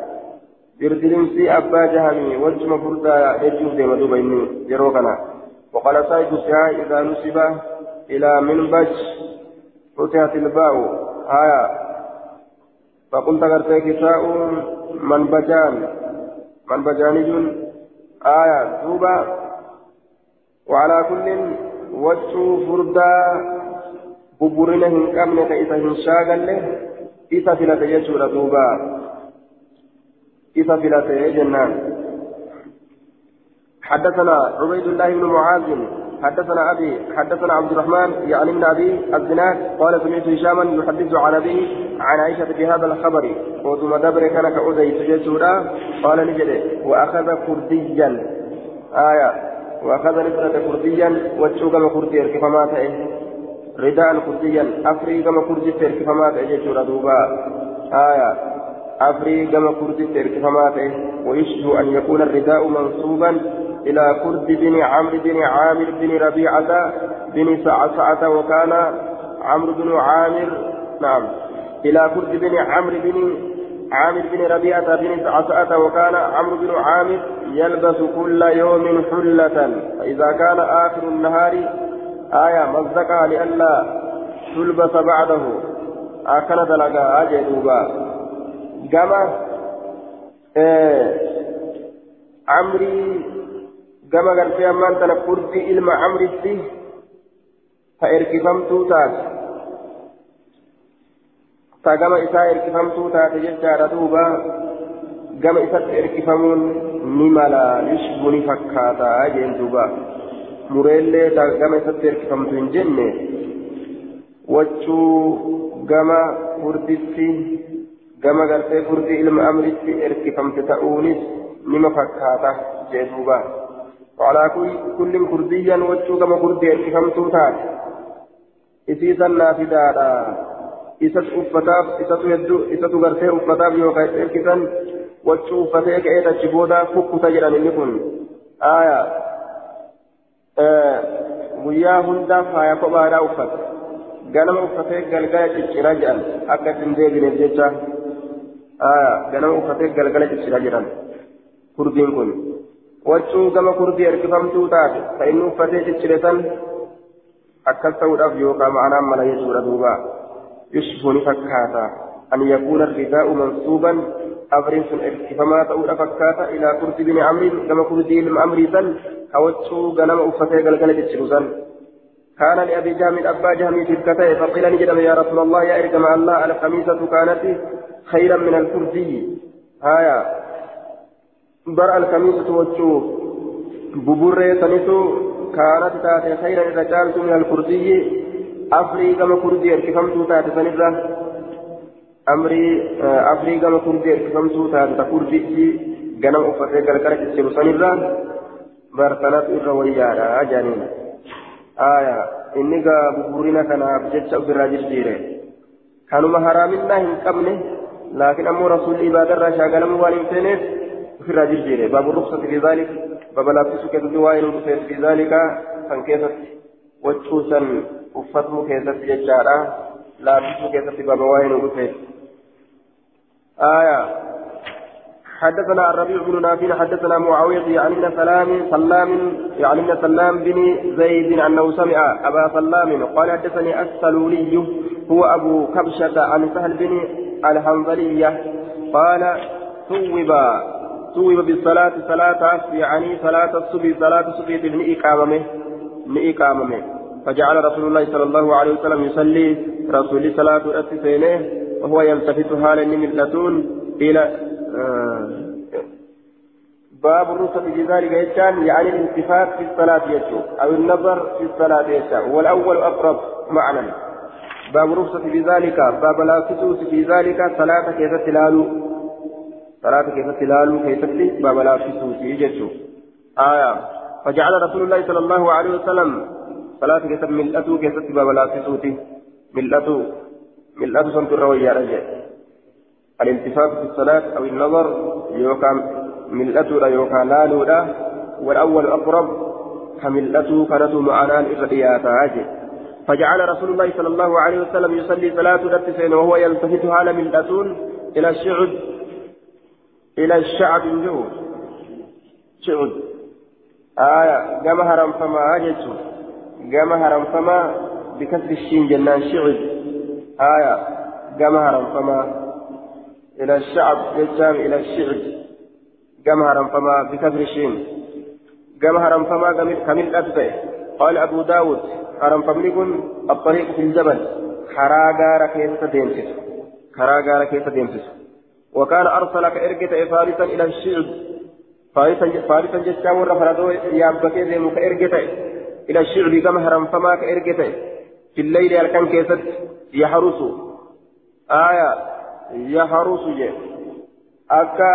birdilimsi abbaa jahamii wajjuma furdaa jechuuf deema duuba inni yeroo kana وقال سائد السهاء إذا نسب إلى منبج فتحت الباء آية فقلت قرتي كساء منبجان ملبجانج آية دوبا وعلى كل وجه فردا. ببرنا هن كامنة إذا هن شاغل إذا فلت يجور دوبا إذا فلت جنان. حدثنا عبيد الله بن معاذ. حدثنا أبي حدثنا عبد الرحمن يعني أبي الزناد قال سمعت هشاما يحدث عن أبيه عن عائشة بهذا الخبر. وثم دبر كان كأودي سجدودا قال نجد وأخذ كرديا. آية وأخذ نسرة كرديا وتشوكما كردي كيف مات رداء كرديا. أفري كما كردي كيف مات جدودا دوبا. آية أفري كما كردي كيف مات ويشبه أن يكون الرداء منصوبا إلى كرد بن عمرو بن عامر بن ربيعة بن سعسعة وكان عمرو بن عامر نعم إلى كرد بن عمرو بن عامر بن ربيعة بن سعسعة وكان عمرو بن عامر يلبس كل يوم حلة. فإذا كان آخر النهار آية مزقها لئلا تلبس بعده. أكلت لك أجدوبا كما إيه عمري gama gartee ammaan tana furdii ilma amritti ta erkifamtuu taate ta gama isaa erkifamtuu taate jechaadha duuba gama isatti erkifamuun ni mala yushbu ni fakkaataa jeen duuba mureellee ta gama isatti erkifamtu hin jenne wachuu gama furditti gama gartee furdii ilma amritti erkifamte ta'uunis nima fakkaata jee duuba وعلى كل كرديا وجهه كما كردي اركفمتو تات إسيسا نافذا إسات أفتاف إسات يدو إسات غرسي أفتاف يوكا إركسا وجهه أفتاك إيتا جبودا فكو تجران إنكم آية guyyaa hundaa faaya kophaadhaa uffata ganama uffatee galgala ciccira jedhan akka ittiin deebineef jecha ganama uffatee galgala ciccira jedhan kurdiin kun waccuu gama kurdii erkifamtuu taate ka inni uffatee ciccire akkas ta'uudhaaf yookaan ma'anaan mala jechuudha duuba yushbuu ni fakkaata an yakuuna ridaa'u mansuuban abriin sun erkifamaa ta'uudha fakkaata ilaa kurdii bini amriin gama kurdii ilma amrii san ka waccuu ganama uffatee galgala cicciru san كان لأبي جهم أبا جهم في الكتاب فقيل نجد يا رسول الله يا إرجم الله الخميسة كانت خيرا من الكردي هايا بر الكميسة والشوف ببرة سنسو كانت تاتي خيرا إذا جالت من الكردي أفري كما كردي اركفمت تاتي سنسا أمري أفري كما كردي اركفمت تاتي كردي ganam uffatee gargara cicciru sanirraa bartanaatu irra wayyaadha jaaniin aya inni gaa buburina kanaaf jecha ofirraa jirjiire kanuma haraaminaa hin qabne laakiin ammoo rasuulli ibaadarraa shaagalamuu waan jirjiire baabu ruksati fi zaalik baba laaffisuu keessatti waa'ee nu dhufeef fi zaalika kan keessatti waccuusan uffatuu keessatti jechaadha laaffisuu keessatti baba waa'ee nu dhufeef آية حدثنا الربيع بن نافع حدثنا معاوية يعني ابن سلام سلام يعني ابن سلام بن زيد أنه سمع أبا سلام قال حدثني السلولي هو أبو كبشة عن سهل بن الحنظلية قال ثوب ثوب بالصلاة صلاة يعني صلاة الصبح صلاة الصبح من إقامته من إقامته فجعل رسول الله صلى الله عليه وسلم يصلي رسول صلاة الأتسينه وهو يلتفت حالا من إلى آه باب الرخصة في ذلك يجان يعني الالتفات في الصلاة يجو أو النظر في الصلاة يجو والأول أقرب معنى. باب الرخصة في ذلك باب لا في ذلك صلاة كيف تلالو. صلاة كيف تلالو كيف باب لا في يجو آية فجعل رسول الله صلى الله عليه وسلم صلاة كيف ملأته كيف باب لا في ملأته ملأته سنت الروية رجع الالتفات في الصلاة أو النظر يوكا ملأته يوكا لالو والأول أقرب كملأته كانت معنا الإغريات عاجل فجعل رسول الله صلى الله عليه وسلم يصلي صلاة التسعين وهو يلتفت على ملأتون إلى الشعب إلى الشعب جو. شعب آية. قام هرم فما أجت قام هرم فما بكسر الشين جنان شعب آية. قام هرم فما إلى الشعب يجام إلى الشعب قام هرم فما بكسر الشين. قام هرم فما كمل أتبع قال أبو داود هرم فملكن الطريق في الجبل. خراغار كيف تديمسس خراغار كيف تديمسس وكان أرسل كإرقة فارسا إلى الشعب. فارسا فارسا جتا ورا فردو يابكي زي كإرقة إلى الشعب كما فما كإرقة في الليل أركان كيست يحرس. آية يحرس جي. أكا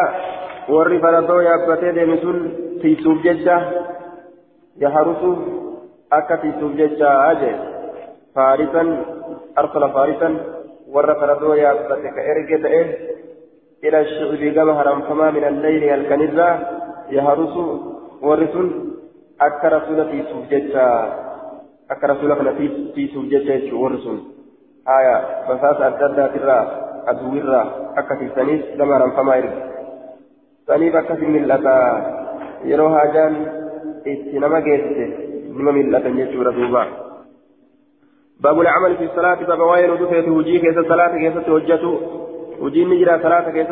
warri faradoo yaabbatee deeme sun tiisuuf jecha yaharusu akka tiisuuf jecha jee faarisan arsala faarisan warra faradoo yaabbate ka haramfamaa min alleyli halkanirraa yaharusu warri sun akka rasuula tiisuuf jecha akka rasuula kana tiisuuf jecha jechuu warri sun haya basaasa adda addaatirraa aduwirraa akka tiisaniif gama haramfamaa erge saniif akkasi mil'ata yeroo haajaan itti nama geessite nima mil'atan jechuudha duuba باب العمل في الصلاة باب وين ودفت وجيه كيس الصلاة كيس توجته وجيه نجرى صلاة كيس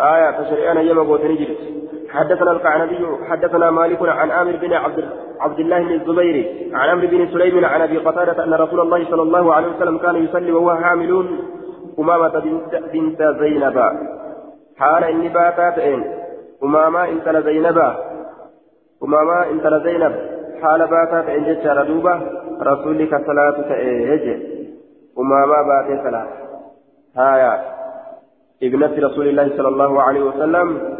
آية تشريعنا يما قوتني جرت حدثنا القعنبي حدثنا مالك عن عامر بن عبد عبد الله بن الزبير عن عمرو بن سليم عن أبي قتادة أن رسول الله صلى الله عليه وسلم كان يصلي وهو حامل أمامة بنت زينب. حال إني باتات إن. أماما إن تلا زينبا أماما إن تلا زينب حال باتات إن جتش ردوبة رسولك صلاة تأيج أماما باتي صلاة هايا ابنة رسول الله صلى الله عليه وسلم.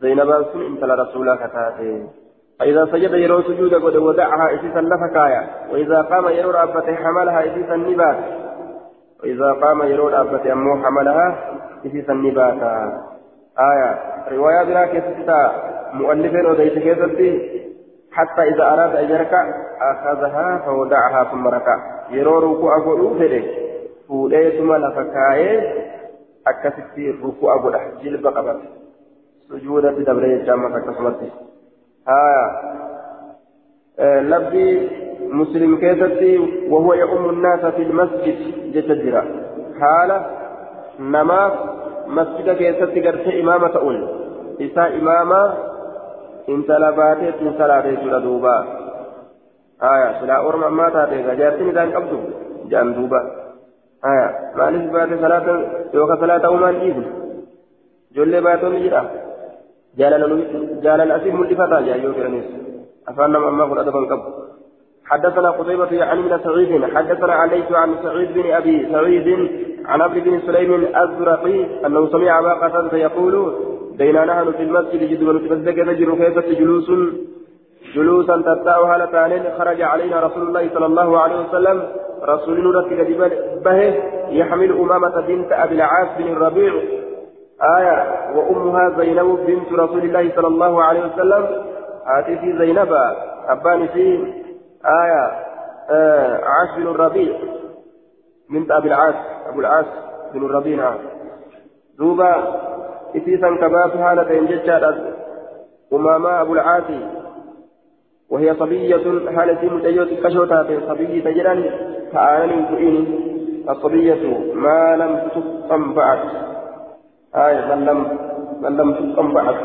زينبا سن إن تلا رسولك تاتي. فإذا سجد يرو سجود قد ودعها إسيسا لفكايا وإذا قام يرو رابته حملها إسيسا نبات. وإذا قام يرو رابته أمو حملها إسيسا نباتا آية. رواية بلا كيستا مؤلفين وديت كيستي حتى إذا أراد أن يركع أخذها فودعها ثم ركع. يرو ركوع أقول ثم لفكاية أكستي ركوع أقول جلب قبط سجودة بدبرية جامعة كسمت آية آه لبي مسلم كيستي وهو يؤم الناس في المسجد جتجرا حالة نماذ مسجد كيست قرت إمامة أول إساء إمامة إن تلباتت من صلاة يجول دوبا آية سلا أورم ما تاتي جارتني ذان قبضو جان دوبا آية مالس بات صلاة يوكا صلاة أمان إيبن جولي باتون جرا. جالل جالل أسيب ملفتا جا يوكرنيس أفانا مما قل أدبا قبض حدثنا قتيبة عن ابن سعيد حدثنا عليك عن سعيد بن أبي سعيد عن عبد بن سليم الزرقي أنه سمع أبا قتادة يقول بينا نحن في المسجد جد ونتبزك نجر كيف جلوس جلوسا تتاو هالتان خرج علينا رسول الله صلى الله عليه وسلم. رسول نورك به يحمل أمامة بنت أبي العاص بن الربيع. آية وأمها زينب بنت رسول الله صلى الله عليه وسلم. آتي زينب أبان في آية آه عاص بن الربيع. من أبي العاص أبو العاص بن الربيع نعم. دوبا إتيسا كباب حالة جتشا أماما أبو العاص. وهي صبية حالة متأيوت كشوتات صبية تجران كآن تؤين الصبية ما لم تقم بعد. آية من لم من لم تقم بعد.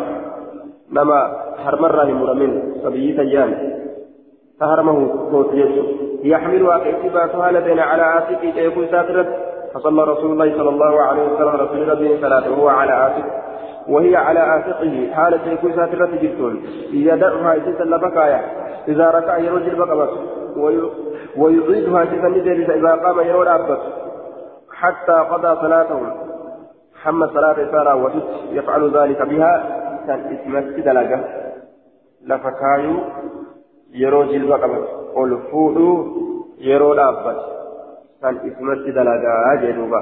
لما حرمر مرمين صبية تجران. فهرمه قوت يحملها كاتباتها لدينا على عاتقه كيكون ساترت. فصلى رسول الله صلى الله عليه وسلم رسول ربه صلاته على عاتق وهي على عاتقه حالة يكون ساترة جلتون يدعها إذا لبكايا. إذا ركع يرجل بقبس ويعيدها إذا إذا قام يرول أبس حتى قضى صلاته. حمى صلاة سارة وجد يفعل ذلك بها. كان اسمه دلقة لفكايو jilba qaban ol fuudhuu yeroo dhaabbatu kan ismatti dalagaa jedhuuba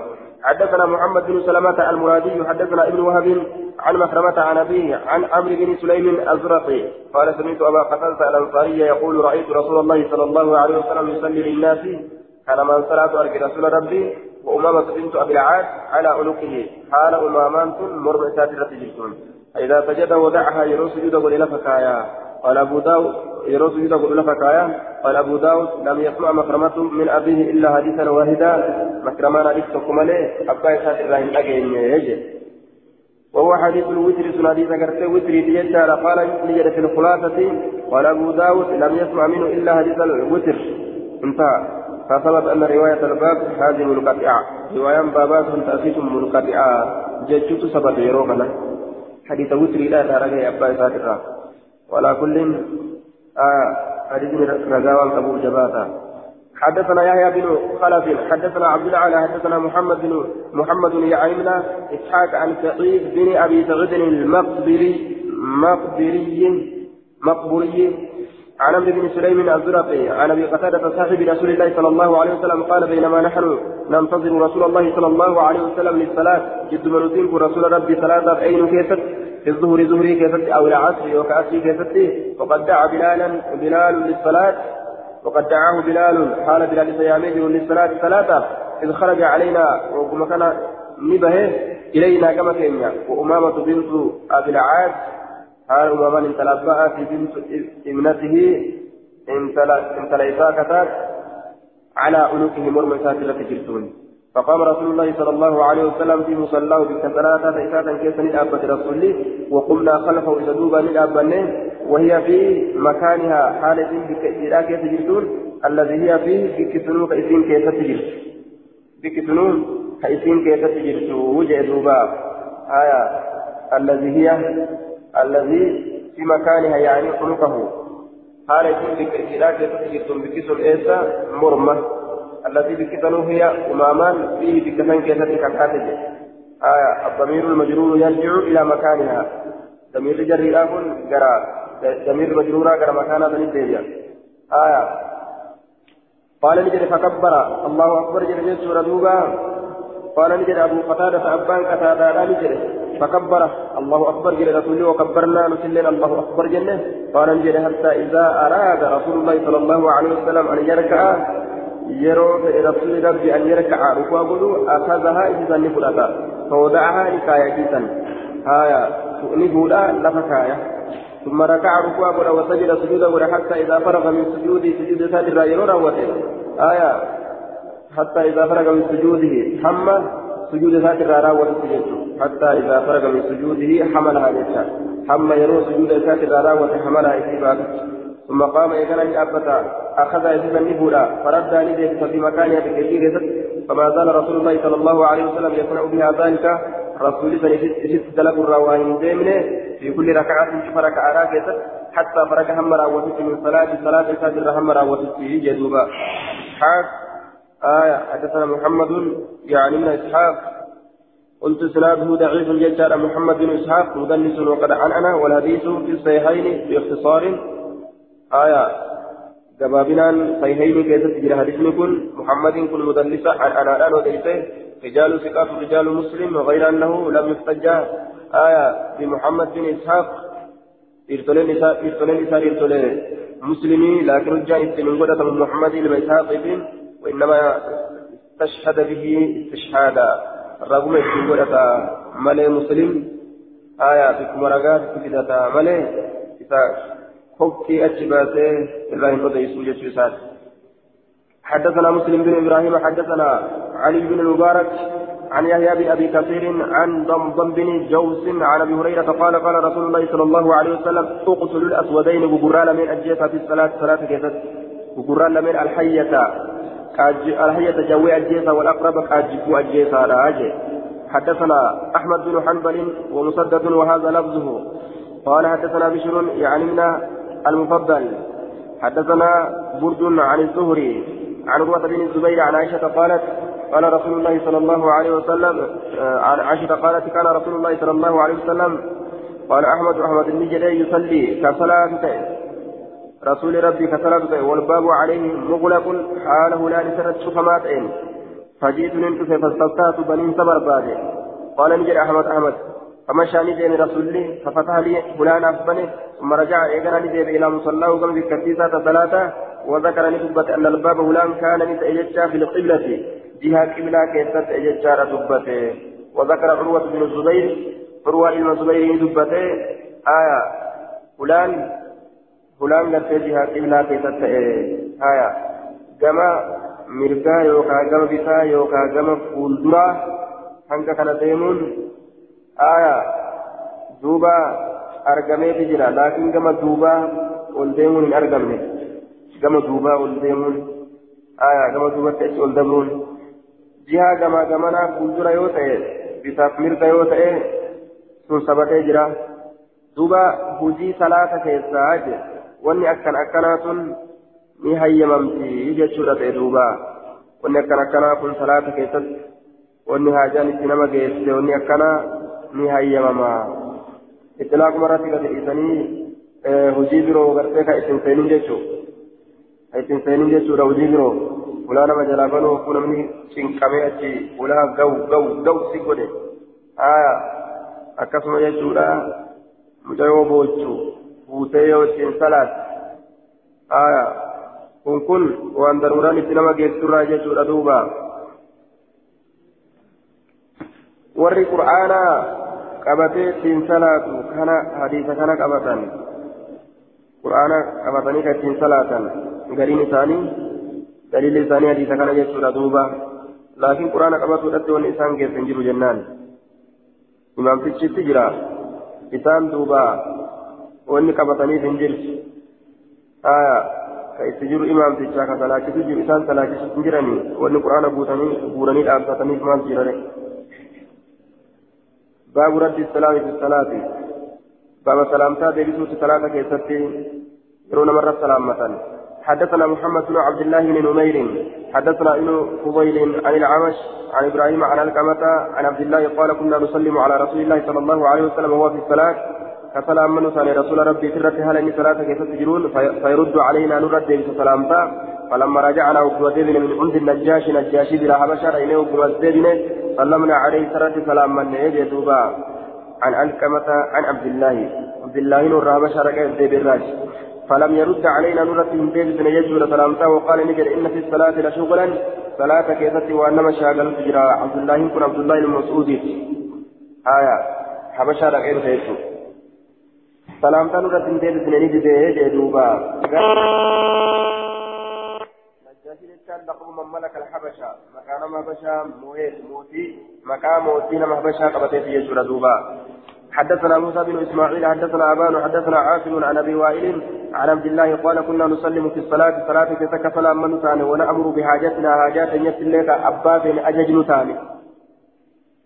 حدثنا محمد بن سلمة المرادي حدثنا ابن وهب عن مخرمة عن أبيه عن عمرو بن سليم الزرقي قال سمعت أبا قتادة الأنصاري يقول رأيت رسول الله صلى الله عليه وسلم يصلي للناس كان من صلاة أرك رسول ربي وأمامة بنت أبي العاد على عنقه حال أمامان مربع ساترة جلسون. فإذا سجد ودعها يرو سجود وليل فكايا قال أبو داود يرو سجود وليل فكايا قال أبو داود لم يسمع مكرمة من أبيه إلا حديثا واحدا. مكرمان أبيك تقوم عليه أبا يسات الله أجين يجي. وهو حديث الوتر سناديس كرت وتر تجدار قال نجد في الخلاصة. قال أبو داود لم يسمع منه إلا حديث الوتر. انتهى. فثبت أن رواية الباب هذه منقطعة. رواية بابات تأسيس منقطعة. جدت سبت يرومنا حديث وتر لا ترى أبا ساترا ولا كل آه حديث رجاوة أبو جباتا. حدثنا يحيى بن خلف حدثنا عبد الله حدثنا محمد بن محمد يعيمنا إسحاق عن سعيد بن أبي سعيد المقبري مقبري مقبري. عن عمرو بن سليم الزرقي عن أبي قتادة صاحب رسول الله صلى الله عليه وسلم قال بينما نحن ننتظر رسول الله صلى الله عليه وسلم للصلاة. جد منوتين رسول ربي صلاه اين كيست في الظهر ظهري كيست أو العصر وكاسي كيست وقد دعا بلالا بلال للصلاة. وقد دعاه بلال حال بلال سيامين للصلاة ثلاثة. إذ خرج علينا وكما كان نبه إلينا كما كينيا وأمامة بنت أبي العاص حال أماما انتلبأ في بنت ابنته انتليسا كتات على عنقه مرمى ساتلة جلسون. فقام رسول الله صلى الله عليه وسلم في مصلاه بالكسرات فإساتا كيسا للأبة رسوله وقمنا خلفه إذا دوبا للأبنين وهي في مكانها حالة بكثيرا كيف تجلسون الذي هي فيه بكثنون كيسين كيف تجلس بكثنون كيسين كيف تجلس وجه دوبا. آية. الذي هي الذي في مكانها يعني خلقه. حالة بكثيرا كيف تجلسون بكثن إيسا مرمى. التي بكثنون هي أماما فيه بكثن كيف تجلس آية الضمير المجرور يرجع إلى مكانها. ضمير جري لكن جرى. ضمير مجرورا كما مكانا تنبيه آية قال نجد فكبر. الله أكبر جل سورة دوبا قال نجد أبو قتادة أبان قتادة لا نجد. فكبر. الله أكبر جل رسوله وكبرنا نسلين الله أكبر جل قال نجد حتى إذا أراد رسول الله صلى الله عليه وسلم أن يركع yarka'a rukuu godhu akazahaa isisan ni fudhata. Fawda'ahaa ni kaaya. Kiisan haya ni fuudha lafa kaaya ثم ركع ركوع قد وسجد سجودا قد حتى إذا فرغ من سجود سجود سادر يرون آية حتى إذا فرغ من سجوده حمى سجود سادر راوة حتى إذا فرغ من سجوده حملها جتا حمى يرون سجود سادر راوة حملها إتباك ثم قام إذن أبتا أخذ إذن النبولا فرد نديك في مكانها بكثير فما زال رسول الله صلى الله عليه وسلم يصنع بها ذلك. رسول ست دلق الرواهن ديمنه في كل ركعة شوف ركعة راكزة حتى فرق هم راوتت من صلاة صلاة الفجر هم راوتت في جدوبا. آية حدثنا محمد يعني من إسحاق. قلت سناده ضعيف الججار محمد بن إسحاق مدلس وقد عن أنا والحديث في الصحيحين باختصار. آية جبابنا صحيحين كيف تجري حديث كن محمد كن مدلسة عن أنا الآن ودلسه رجال ثقات رجال مسلم وغير أنه لم يحتج. آية بمحمد بن إسحاق. إرسلين إسحاق إرسلين إسحاق إرسلين. مسلمي لكن رجع من قدرة محمد بن إسحاق بن وإنما استشهد به استشهادا. رغم من قدرة ملي مسلم. آية بكم رقات كفدة ملي إذا خبتي أجباته الله قد يسوع يسوع حدثنا مسلم بن إبراهيم حدثنا علي بن المبارك عن يحيى بن ابي كثير عن ضمضم بن جوس عن ابي هريره قال قال رسول الله صلى الله عليه وسلم اقتلوا الاسودين بقران من الجيفه في الصلاه صلاه كيست بقران من الحيه الحيه جوي الجيفه والاقرب كاجبوا الجيفه راجع حدثنا احمد بن حنبل ومسدد وهذا لفظه قال حدثنا بشر يعني المفضل. حدثنا برد عن الزهري عن عروة بن الزبير عن عائشة قالت قال رسول الله صلى الله عليه وسلم آه، عن عائشة قالت كان رسول الله صلى الله عليه وسلم قال أحمد أحمد بن يصلي كصلاة رسول ربي كصلاة والباب عليه مغلق حاله لا لسنة شفمات. فجئت ننتف فاستفتأت بنين سبر بعد قال نجد أحمد أحمد. فمشى نجي رسولي ففتح لي فلانا فبني ثم رجع إيقنا نجي إلى مصلاة كم بالكثيسة ثلاثة وذكر نثبت أن الباب فلان كان نتأججا في القبلة جهة قبلة كيست أججا دبته وذكر عروة بن الزبير عروة بن الزبير دبته آية فلان فلان قد جهة قبلة كيست آية كما mirgaa yookaan gama bitaa yookaan gama fuulduraa hanga kana deemuun آية دوبا أرقمي تجرى لكن كما دوبا والديمون أرقمني كما دوبا والديمون آية كما دوبا تأتي والدمون جهة كما كمانا فوزر يوتئ بتاف مرقى يوتئ sun sabatee jira duuba hujii salaata keessaa wanni akkan akkanaa sun ni hayyamamti jechuudha ta'e duuba wanni akkan akkanaa kun salaata keessatti wanni haajaan itti nama geesse gadi dhiisanii hojii biroo gartee ka ittiin seenin jechuu ka ittiin seenin jechuudha hojii biroo ulaa nama jalaa banuu kun namni cinqamee achi ulaa gahu gahu gahu si godhe aayaa akkasuma jechuudha mucayyoo boochuu fuutee yoo ittiin salaat aya kun kun waan daruuraan itti nama geessurraa jechuudha duuba warri qur'aanaa qabatee ittiin salaatu kana hadiisa kana qabatan qur'aana qabatanii ka ittiin salaatan gariin isaanii daliilli isaanii hadiisa kana jechuudha duuba laakiin qur'aana qabatuudhatti wanni isaan geessan jiru jennaan imaamtichitti jira isaan duuba wanni qabataniif hin jirtu ka itti jiru imaamtichaa ka salaachisu jiru isaan salaachisu hin jirani wanni quraana guuranii dhaabbataniif maal jirare baabu raddi salaami fi salaati baaba salaamtaa deebisuuti salaata keessatti yeroo namarra salaammatan حدثنا محمد بن عبد الله بن نمير. حدثنا ابن فضيل عن العمش عن إبراهيم عن الكمة عن عبد الله قال كنا نسلم على رسول الله صلى الله عليه وسلم وهو في الصلاة. كسلام من رسول ربي في الرد هل صلاة كيف تجرون فيرد علينا نرد بسلامتا فلما رجعنا وقوتين من عند النجاش نجاشي بلا حبشة رأيناه وقوتين سلمنا عليه سرد سلام من يجي دوبا عن الكمة عن عبد الله. عبد الله نور حبشة رأيناه بالراج فلم يرد علينا من بيت بن يجور سلامتا وقال نجد إن في الصلاة لشغلا صلاة كيست وأنما شاغل تجرى عبد الله كن عبد الله المسعودي آية. حبشة رأيناه يجور salaamtaan irratti hin deebisneni didee jee najjaashi jechaan laqabuma malaka alhabasha maqaa nama habashaa mootii maqaa mootii nama habashaa qabateeti jechuudha duuba حدثنا موسى بن إسماعيل حدثنا أبان حدثنا عاصم عن أبي وائل عن عبد الله قال كنا نسلم في الصلاة صلاة كسك سلام من ثاني ونأمر بحاجتنا حاجات يسلك عباس أجج ثاني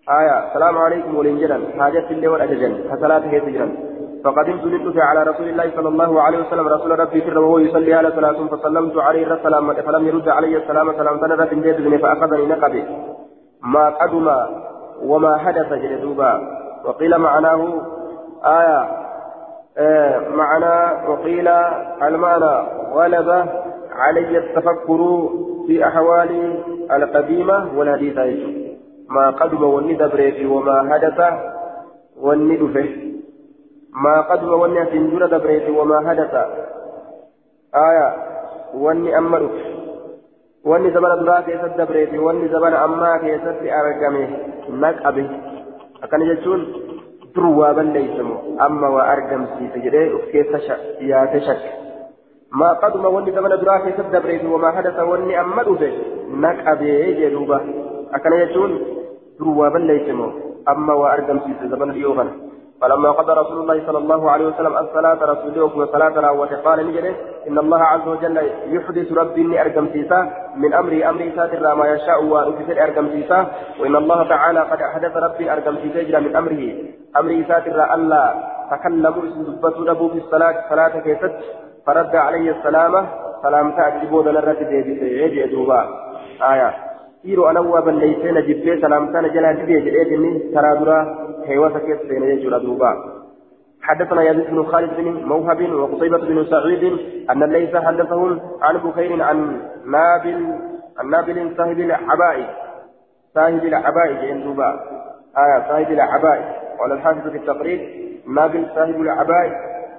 آية. السلام عليكم ولنجلا حاجات اللي والاججن فصلاة هي تجرا فقدمت ندفع على رسول الله صلى الله عليه وسلم. رسول ربي سر وهو يصلي على صلاة فسلمت عليه السلام. فلم يرد علي السلام. سلام تنرى في البيت فأخذني نقبي. ما قدم وما حدث جلدوبا وقيل معناه آية آه معنى وقيل المعنى غلب علي التفكر في أحوالي القديمة والحديثة. ما قدم والندبر وما حدث والندفه ما قدم وني سنجر دبريت وما حدث آية وني أمرك وني زمن درا كيست دبريت وني زمن أما كيست أرقمه نقبه أكن يجون دروا ليسمو. أما وأرقم سيسجده كيف يا تشك. ما قدم وني زمن درا كيست دبريت وما حدث وني أمرك نقبه جلوبه أكن يجون دروا ليسمو. أما وأرقم سيسجده زمن اليوغن. فلما قضى رسول الله صلى الله عليه وسلم الصلاة رسوله وصلاة راوته قال نجده إن الله عز وجل يحدث ربي إني أرقم سيسا من أمري أمري ساتر ما يشاء وأكثر أرقم سيسا وإن الله تعالى قد أحدث ربي أرقم سيسا من أمره. أمري ساتر ألا تكلموا اسم نبو في الصلاة صلاة كيست فرد عليه السلامة سلام تأكتبوا دلرة ديبي يجي دوبا آية. Dhiiroo anawwaa balleeysee na jibbee salaamtaa na jalaa dibee jedheetini taraa dura heewasa keessa seene jechuudha duuba. حدثنا يزيد بن خالد بن موهب وقصيبة بن سعيد أن ليس حدثهم عن بخير عن نابل عن نابل صاحب العبائي صاحب العبائي جين دوبا آية صاحب العبائي قال الحافظ في التقريب نابل صاحب العبائي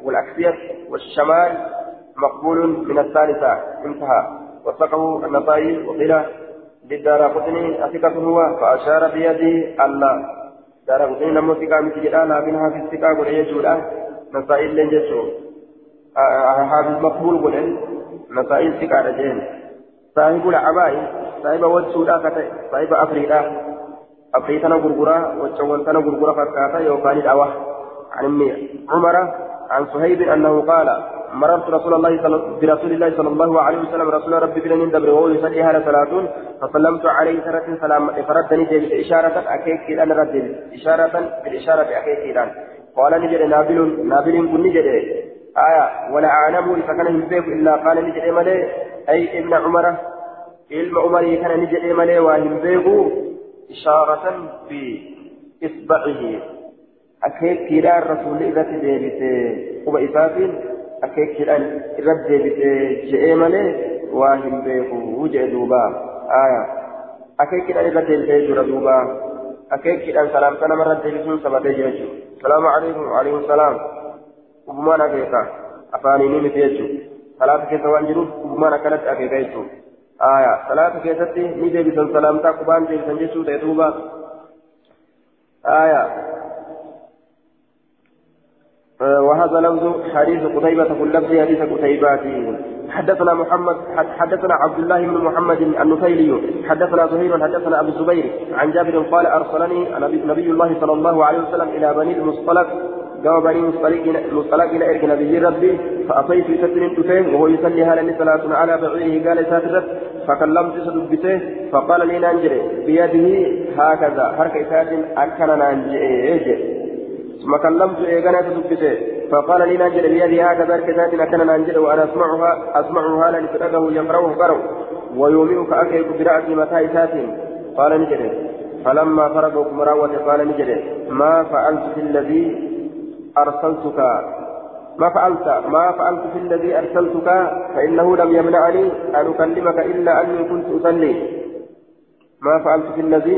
والأكسية والشمال مقبول من الثالثة انتهى وثقه النصائي وقيل للدار قطني أثقة هو فأشار بيده الله دار قطني لما ثقة مثل لا منها في الثقة قل يجولا نسائل لن يجو حافظ مقبول قل نسائل ثقة رجين صاحب العباء صاحب والسودا صاحب أفريقا أبريتنا غرغرة وتشوانتنا غرغرة فكاتا يوكان الأوى عن ابن عمر عن صهيب أنه قال مررت رسول الله صلى برسول الله صلى الله عليه وسلم رسول ربي بن دبر وهو يصلي هذا صلاة فسلمت عليه سنة سلام فردني إشارة أكيد كيران رد إشارة بالإشارة أكيد كيران قال نجد نابل نابل كن نجد آية ولا أعلم إذا كان يمسك إلا قال نجد ملي. أي ابن عمر علم عمر كان نجد ملي وهم إشارة بإصبعه akeekkiidhaan rasuulli irratti deebise quba isaatiin akeekkiidhaan je'ee malee waa hin beeku jee duuba akeekkiidhaan irratti deebise jechuudha duuba akeekkiidhaan salaamta namarratti deebisuun sabatee jira jechuudha salaamu alaikum alaikum salaam ufumaan akeeka afaaniin miti jechuudha salaata keessa waan jiruuf ufumaan akkanatti akeeka jechuudha salaata keessatti ni deebisan salaamtaa qubaan deebisan jechuu ta'e duuba وهذا لفظ حديث قتيبة كل لفظ حديث قتيبات حدثنا محمد حدثنا عبد الله بن محمد النفيلي. حدثنا زهير حدثنا أبو الزبير. عن جابر قال أرسلني نبي الله صلى الله عليه وسلم إلى بني المصطلق. قام بني مصطلق إلى إرك نبي ربي. فأتيت ستر تفيه وهو يصلي هذا صلاة على بعيره قال ساترت فكلمت سدبته فقال لي ننجري بيده هكذا. حركة سات اكن ننجري ثم كلمت إيغانا تدبته. فقال لي نانجل بيدي هكذا كتاب أكن نانجل وأنا أسمعها أسمعها لن تلقه يقرأه قرأ ويومئك أكيك برأسي متى سات قال نجل فلما فرغ مراوة قال نجل ما فعلت في الذي أرسلتك؟ ما فعلت ما فعلت في الذي أرسلتك؟ فإنه لم يمنعني أن أكلمك إلا أني كنت أصلي. ما فعلت في الذي؟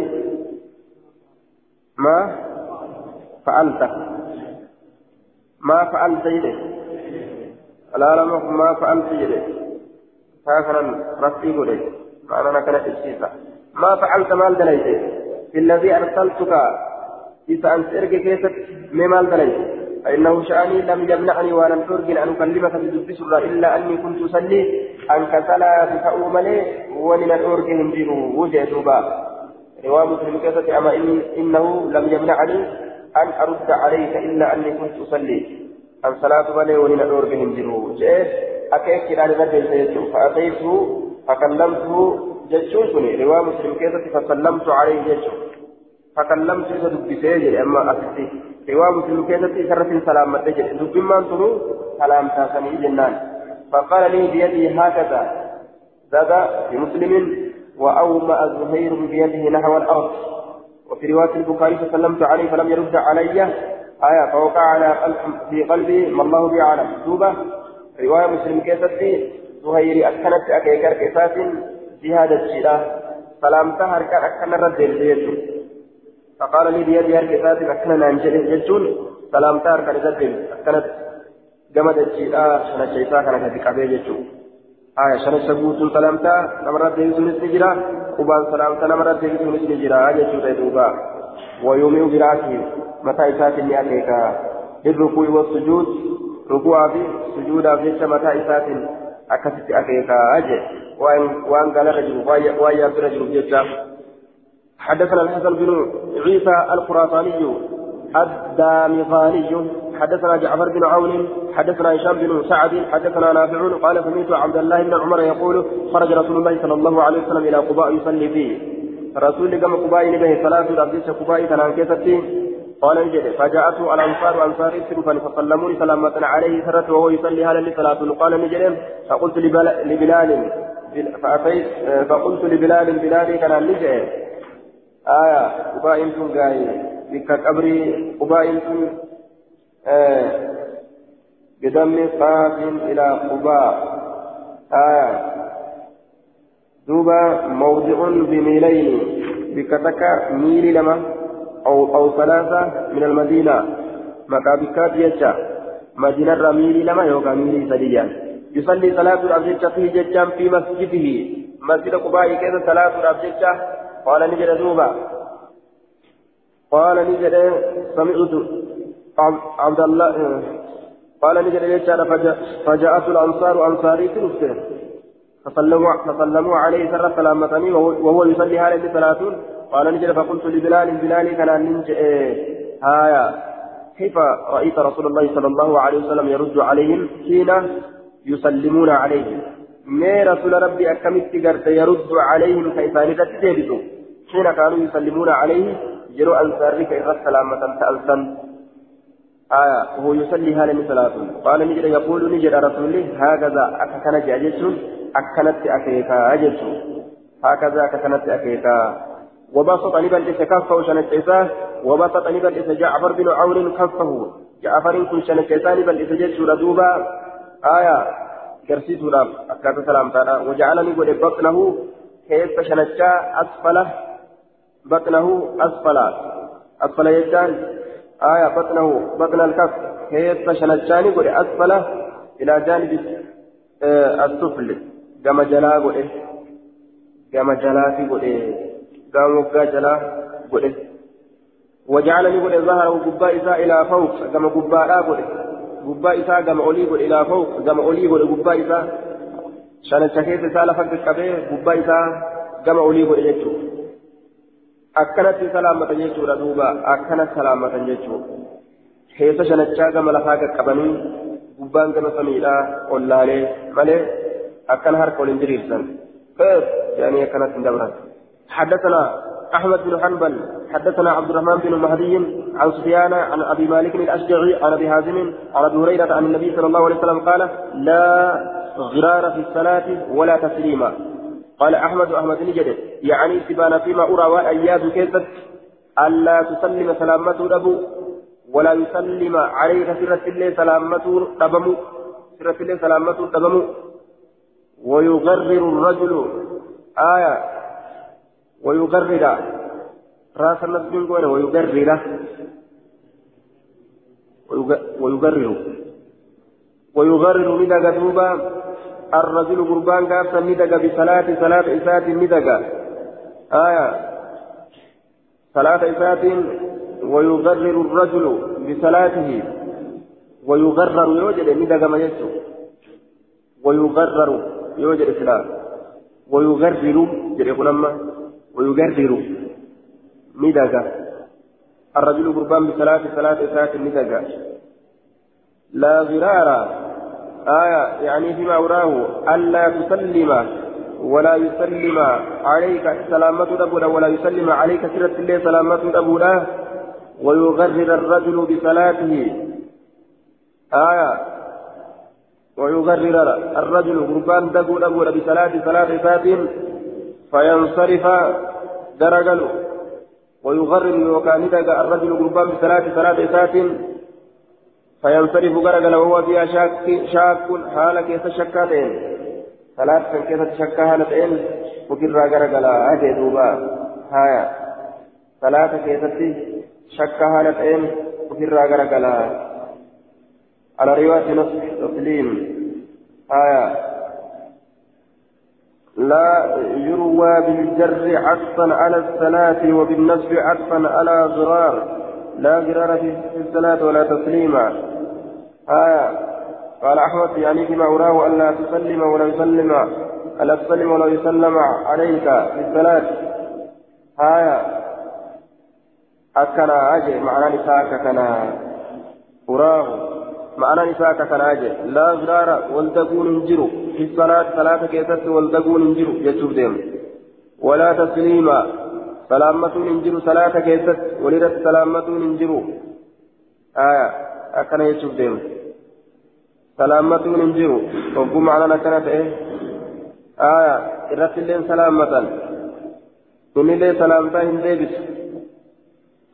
ما؟ فعلت ما فعلت يده لا لا ما فعلت يده هكذا رفعي قولي معنى كانت الشيطة ما فعلت مال دليته في الذي أرسلتك. إذا أنت إرقى كيست مال دليته فإنه شأني لم يمنعني ولم ترجل أن أكلمك بدب سرة إلا أني كنت أصلي. أن كسلا تفأومني ولمن أرجل من وجه دوبا. رواه مسلم كيست أما إنه لم يمنعني. أن أرد عليك إلا أني كنت أصلي. أن صلاة بني ولن أدور بهم جنوب. جئت أكيد كلا لنجل سيجو فأتيته فكلمته جتشون سني. رواه مسلم كيسة فسلمت عليه جتشو فكلمت إذا دبسي أما أتتي رواه مسلم كيسة سرة سلامة جت دب ما تنو سلام تاسني جنان. فقال لي بيدي هكذا. زاد في مسلم وأومأ زهير بيده نحو الأرض. وفي رواية البخاري فسلمت عليه فلم يرد علي. آية فوقع على في قلبي ما الله بأعلم توبة رواية مسلم كيستي زهيري أكنت أكيكر كيسات جهاد الشيلة سلامتها هركان أكن الجيش فقال لي بيدي هركسات أكن نانجل الجيشون سلامتها هركان الرد أكنت جمد الشيلة شنا الشيطان كانت تكابي جيشون آية شنا الشبوت سلامتها نمرد يسون السجرة قبان سلامتها نمرد يسون السجرة آية شوطة دوبا. ويومئ برأسه متى إسات نياتيك بالركوع والسجود ركوع في سجود في متى إسات أكست أكيك أجل وأن وأن قال رجل وأن رجل جدا. حدثنا الحسن بن عيسى الخراساني الدامغاني. حدثنا جعفر بن عون حدثنا هشام بن سعد حدثنا نافع قال سمعت عبد الله بن عمر يقول خرج رسول الله صلى الله عليه وسلم إلى قباء يصلي فيه. رسول كما قباء به ثلاث الابديس قباء كان كيستي قال نجد فجاءته الأنصار أنصار سرفا فسلموني سلامة عليه سرت وهو يصلي هذا لصلاة. قال نجد فقلت لبلال فأتيت فقلت لبلال بلال كان نجد آية قباء بك قبري قباء آه. بدم قاف إلى قباء. آية دوبا موضع بميلين. بكتك ميل لما؟ أو أو ثلاثة من المدينة. مكابكات يجا. مدينة رميل لما يوكا ميل سديا. يصلي صلاة الأبجد فيه ججام في مسجده. مسجد قباء كذا صلاة الأبجد قال نجد دوبا. قال نجد سمعت عبد الله قال نجد يجعل فجاءت الأنصار أنصاري تنفسه فسلموا فسلموا عليه سر سلامتني وهو يصلي هذه ثلاثون قال نجد فقلت لبلال بلال كان ننجئ هايا. كيف رأيت رسول الله صلى الله عليه وسلم يرد عليهم حين يسلمون عليه؟ ما رسول ربي أكملت قرت يرد عليهم كيف نتتبسوا حين كانوا يسلمون عليه جروا أنصارك إذا سلامة تألسن آية وهو يصلي هذا صلاة قال نجد يقول نجد رسوله هكذا أككنت أجلس أكنت أكيكا أجلس هكذا أككنت أكيكا وبسط نبل كفه شنكيسا وبسط نبل جعفر بن عون كفه. جعفر كن شنكيسا نبل جيش دوبا آية كرسيت لام أكاد سلام تعالى وجعلني قد بطنه كيف شنكا أسفله. بطنه أسفل أسفل يجان آية بطنه بطن الكف. كيف شنكاني قد أسفله إلى جانب آه السفل. كما جلا قد كما جلا في قد كما جلا قد وجعلني قد ظهره قباء إلى فوق كما قباء قد قباء إساء كما أولي إلى فوق كما أولي قد قباء إساء. شنكا كيف إساء لفق قباء إساء كما أولي قد يجو akkanatti salaamatan jechuudha duuba. Akkana salaamatan jechuudha keessa shanachaa gama lafaa qaqqabanii gubbaan gama samiidhaa ollaalee malee akkana harka waliin diriirsan. يعني كانت دبرا حدثنا احمد بن حنبل حدثنا عبد الرحمن بن مهدي عن سفيان عن ابي مالك الاشجعي عن ابي هازم عن ابي هريره عن النبي صلى الله عليه وسلم قال لا غرار في الصلاه ولا تسليما قال أحمد أحمد نجد يعني سبان فيما أرى وأياد كيست ألا تسلم سلامته أبو ولا يسلم عليك سرة الله سلامته أبمو سرة الله سلامته أبمو ويغرر الرجل آية ويغرر رأس الناس من قوله ويغرر ويغرر. ويغرر قدوبا الرجل قربان قابسا ندق بصلاة صلاة إسات ندق آية صلاة إسات ويغرر الرجل بصلاته. ويغرر يوجد ندق ما يسو ويغرر يوجد إسلام. ويغرر جريق لما ويغرر ندق الرجل قربان بصلاة صلاة إسات ندق لا غرار آية يعني فيما أراه ألا تسلم. ولا يسلم عليك سلامة أبونا ولا يسلم عليك سيرة الله سلامة أبونا ويغرر الرجل بصلاته. آية. ويغرر الرجل قربان دقون أبونا بصلاة صلاة فاتهم فينصرف درجل. ويغرر وكان الرجل قربان بصلاة صلاة فاتهم فينصرف غرقل وهو فيها شاك شاك حال كيس شكاتين ثلاث كيس شكا حالتين وكرا غرقل أجي دوبا هايا ثلاث كيس شكا حالتين وكرا غرقل على رواية نصف تسليم آية لا يروى بالجر عطفا على الصلاة وبالنصب عطفا على غرار لا غرار في الصلاة ولا تسليما آية قال أحمد يعني فيما أراه ألا تسلم ولا يسلم ألا تسلم ولا يسلم عليك في الصلاة. آية أكنا أجي معنى نساك كنا أراه. معنى نساك كنا أجي. لا غرار ولتكون انجروا في الصلاة صلاة كيست ولتكون انجروا يجوب ديم. ولا تسليما سلامة انجروا صلاة كيست ولدت سلامة انجروا آية أكنا يجوب ديم. سلامة من جرو وقو معنا كانت إيه آية إرت اللين سلامة من اللي سلامة هندبس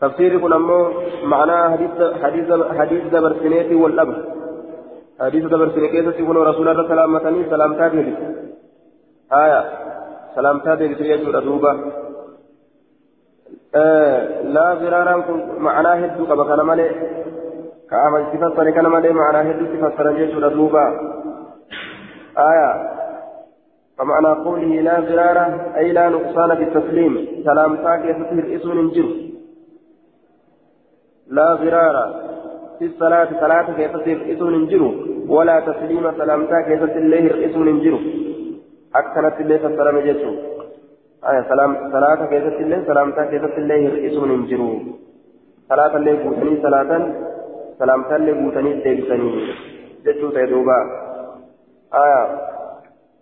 تفسير كن أمو معناه حديث حديث دبر سنيتي والأب حديث دبر سنيتي تقول رسول الله سلامة سلامة هندبس آية سلامة هندبس يجور أدوبة آه لا غرارا معناه هدو كما كان مالي كأمن تفسر كان ما دي معنى هدو تفسر جيش دوبا آية فمعنى قوله لا غرارة أي لا نقصان في التسليم سلام تاكي فتهر اسم انجر لا غرارة في الصلاة صلاة كيف تصير اسم انجر ولا تسليم سلام تاكي تصير اسم انجر أكثرت الله فسر جيشه آية سلام صلاة كيست الله سلامتا كيست الله يرئسون انجروا صلاة اللي بوتني صلاة اللي بوتني ديبسني. جدو تيدوبا. آية.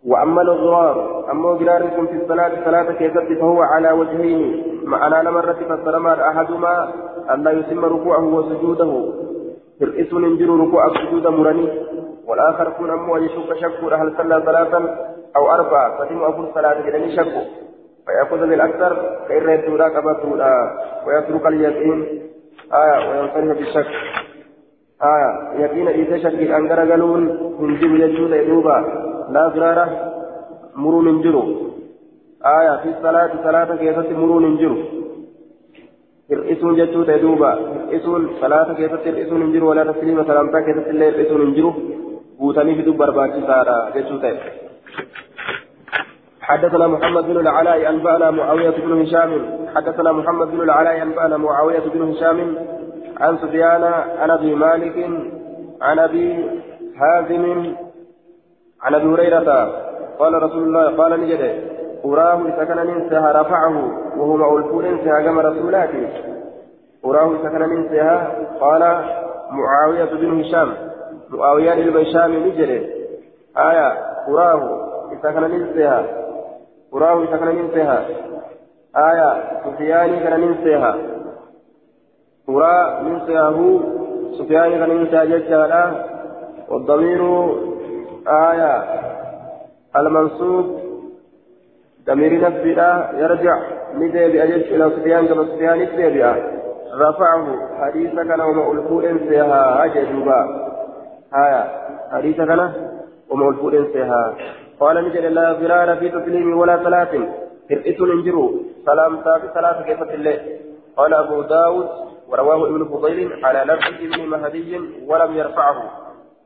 وأما الإضرار أما إضراركم في الصلاة صلاة كيست فهو على وجهين. معنا نمرة فالسلام أحدهما أن لا يتم ركوعه وسجوده. يرئسون انجروا ركوع السجود مرني. والآخر كون أمو أن يشك شك هل صلى صلاة أو أربعة. فتم أفضل صلاة جدني شك فيأخذ بالأكثر يدورا كبتولا ويترك اليقين. آية. وينصرف بالشك. آية يقين إذا شك أنقر قالون هنجم يجود يدوبا لا ضرارة مرون انجروا آية في الصلاة صلاة كيست مرون jechuu ta'e duuba hir'isuun salaata keessatti hir'isuun hin jiru walaa tasliima salaamtaa keessatti illee hir'isuun hin jiru guutanii fiduu barbaachisaadha jechuu ta'e. حدثنا محمد بن العلاء أنبأنا معاوية بن هشام. حدثنا محمد بن العلاء أنبأنا معاوية بن هشام. عن سفيان عن أبي مالك عن أبي حازم عن أبي هريرة. قال رسول الله قال نجد أراه كان ننسها رفعه وهو مألفون انسها كما رسولاته. أراه كان ننسها قال معاوية بن هشام معاوية بن هشام نجد. آية أراه كان ننسها قراه إذا كان ننسيها آية سفياني كان ننسيها قرى ننسيها هو سفياني كان ننسيها ججالا والضمير آية المنصوب ضمير نفسه يرجع ندي بأجج إلى سفيان كما سفيان يكتب رفعه حديث كان وما ألفو انسيها أجدوبا آية حديث كان وما ألفو انسيها قال نجد لا فرار في تسليم ولا صلاة فرئت انجروا سلام في صلاة كيف الله قال أبو داود ورواه ابن فضيل على لفظ ابن مهدي ولم يرفعه.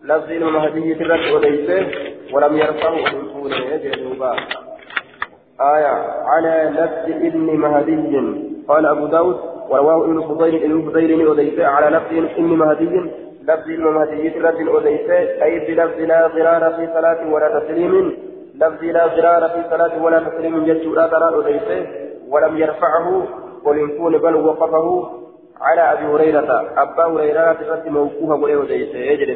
لفظ ابن مهدي ترك وليسه ولم يرفعه من طول يجدوبا آية على لفظ ابن مهدي قال أبو داود ورواه ابن فضيل ابن فضيل وليسه على لفظ ابن مهدي لفظ المهدي رد أوديسة أي بلفظ لا ضرار في صلاة ولا تسليم. لفظ لا ضرار في صلاة ولا تسليم جدت لا ضرار أوديسة ولم يرفعه. ولنكون بل وقفه. على أبي هريرة أبا هريرة رد موقوفة وليه أوديسة يجري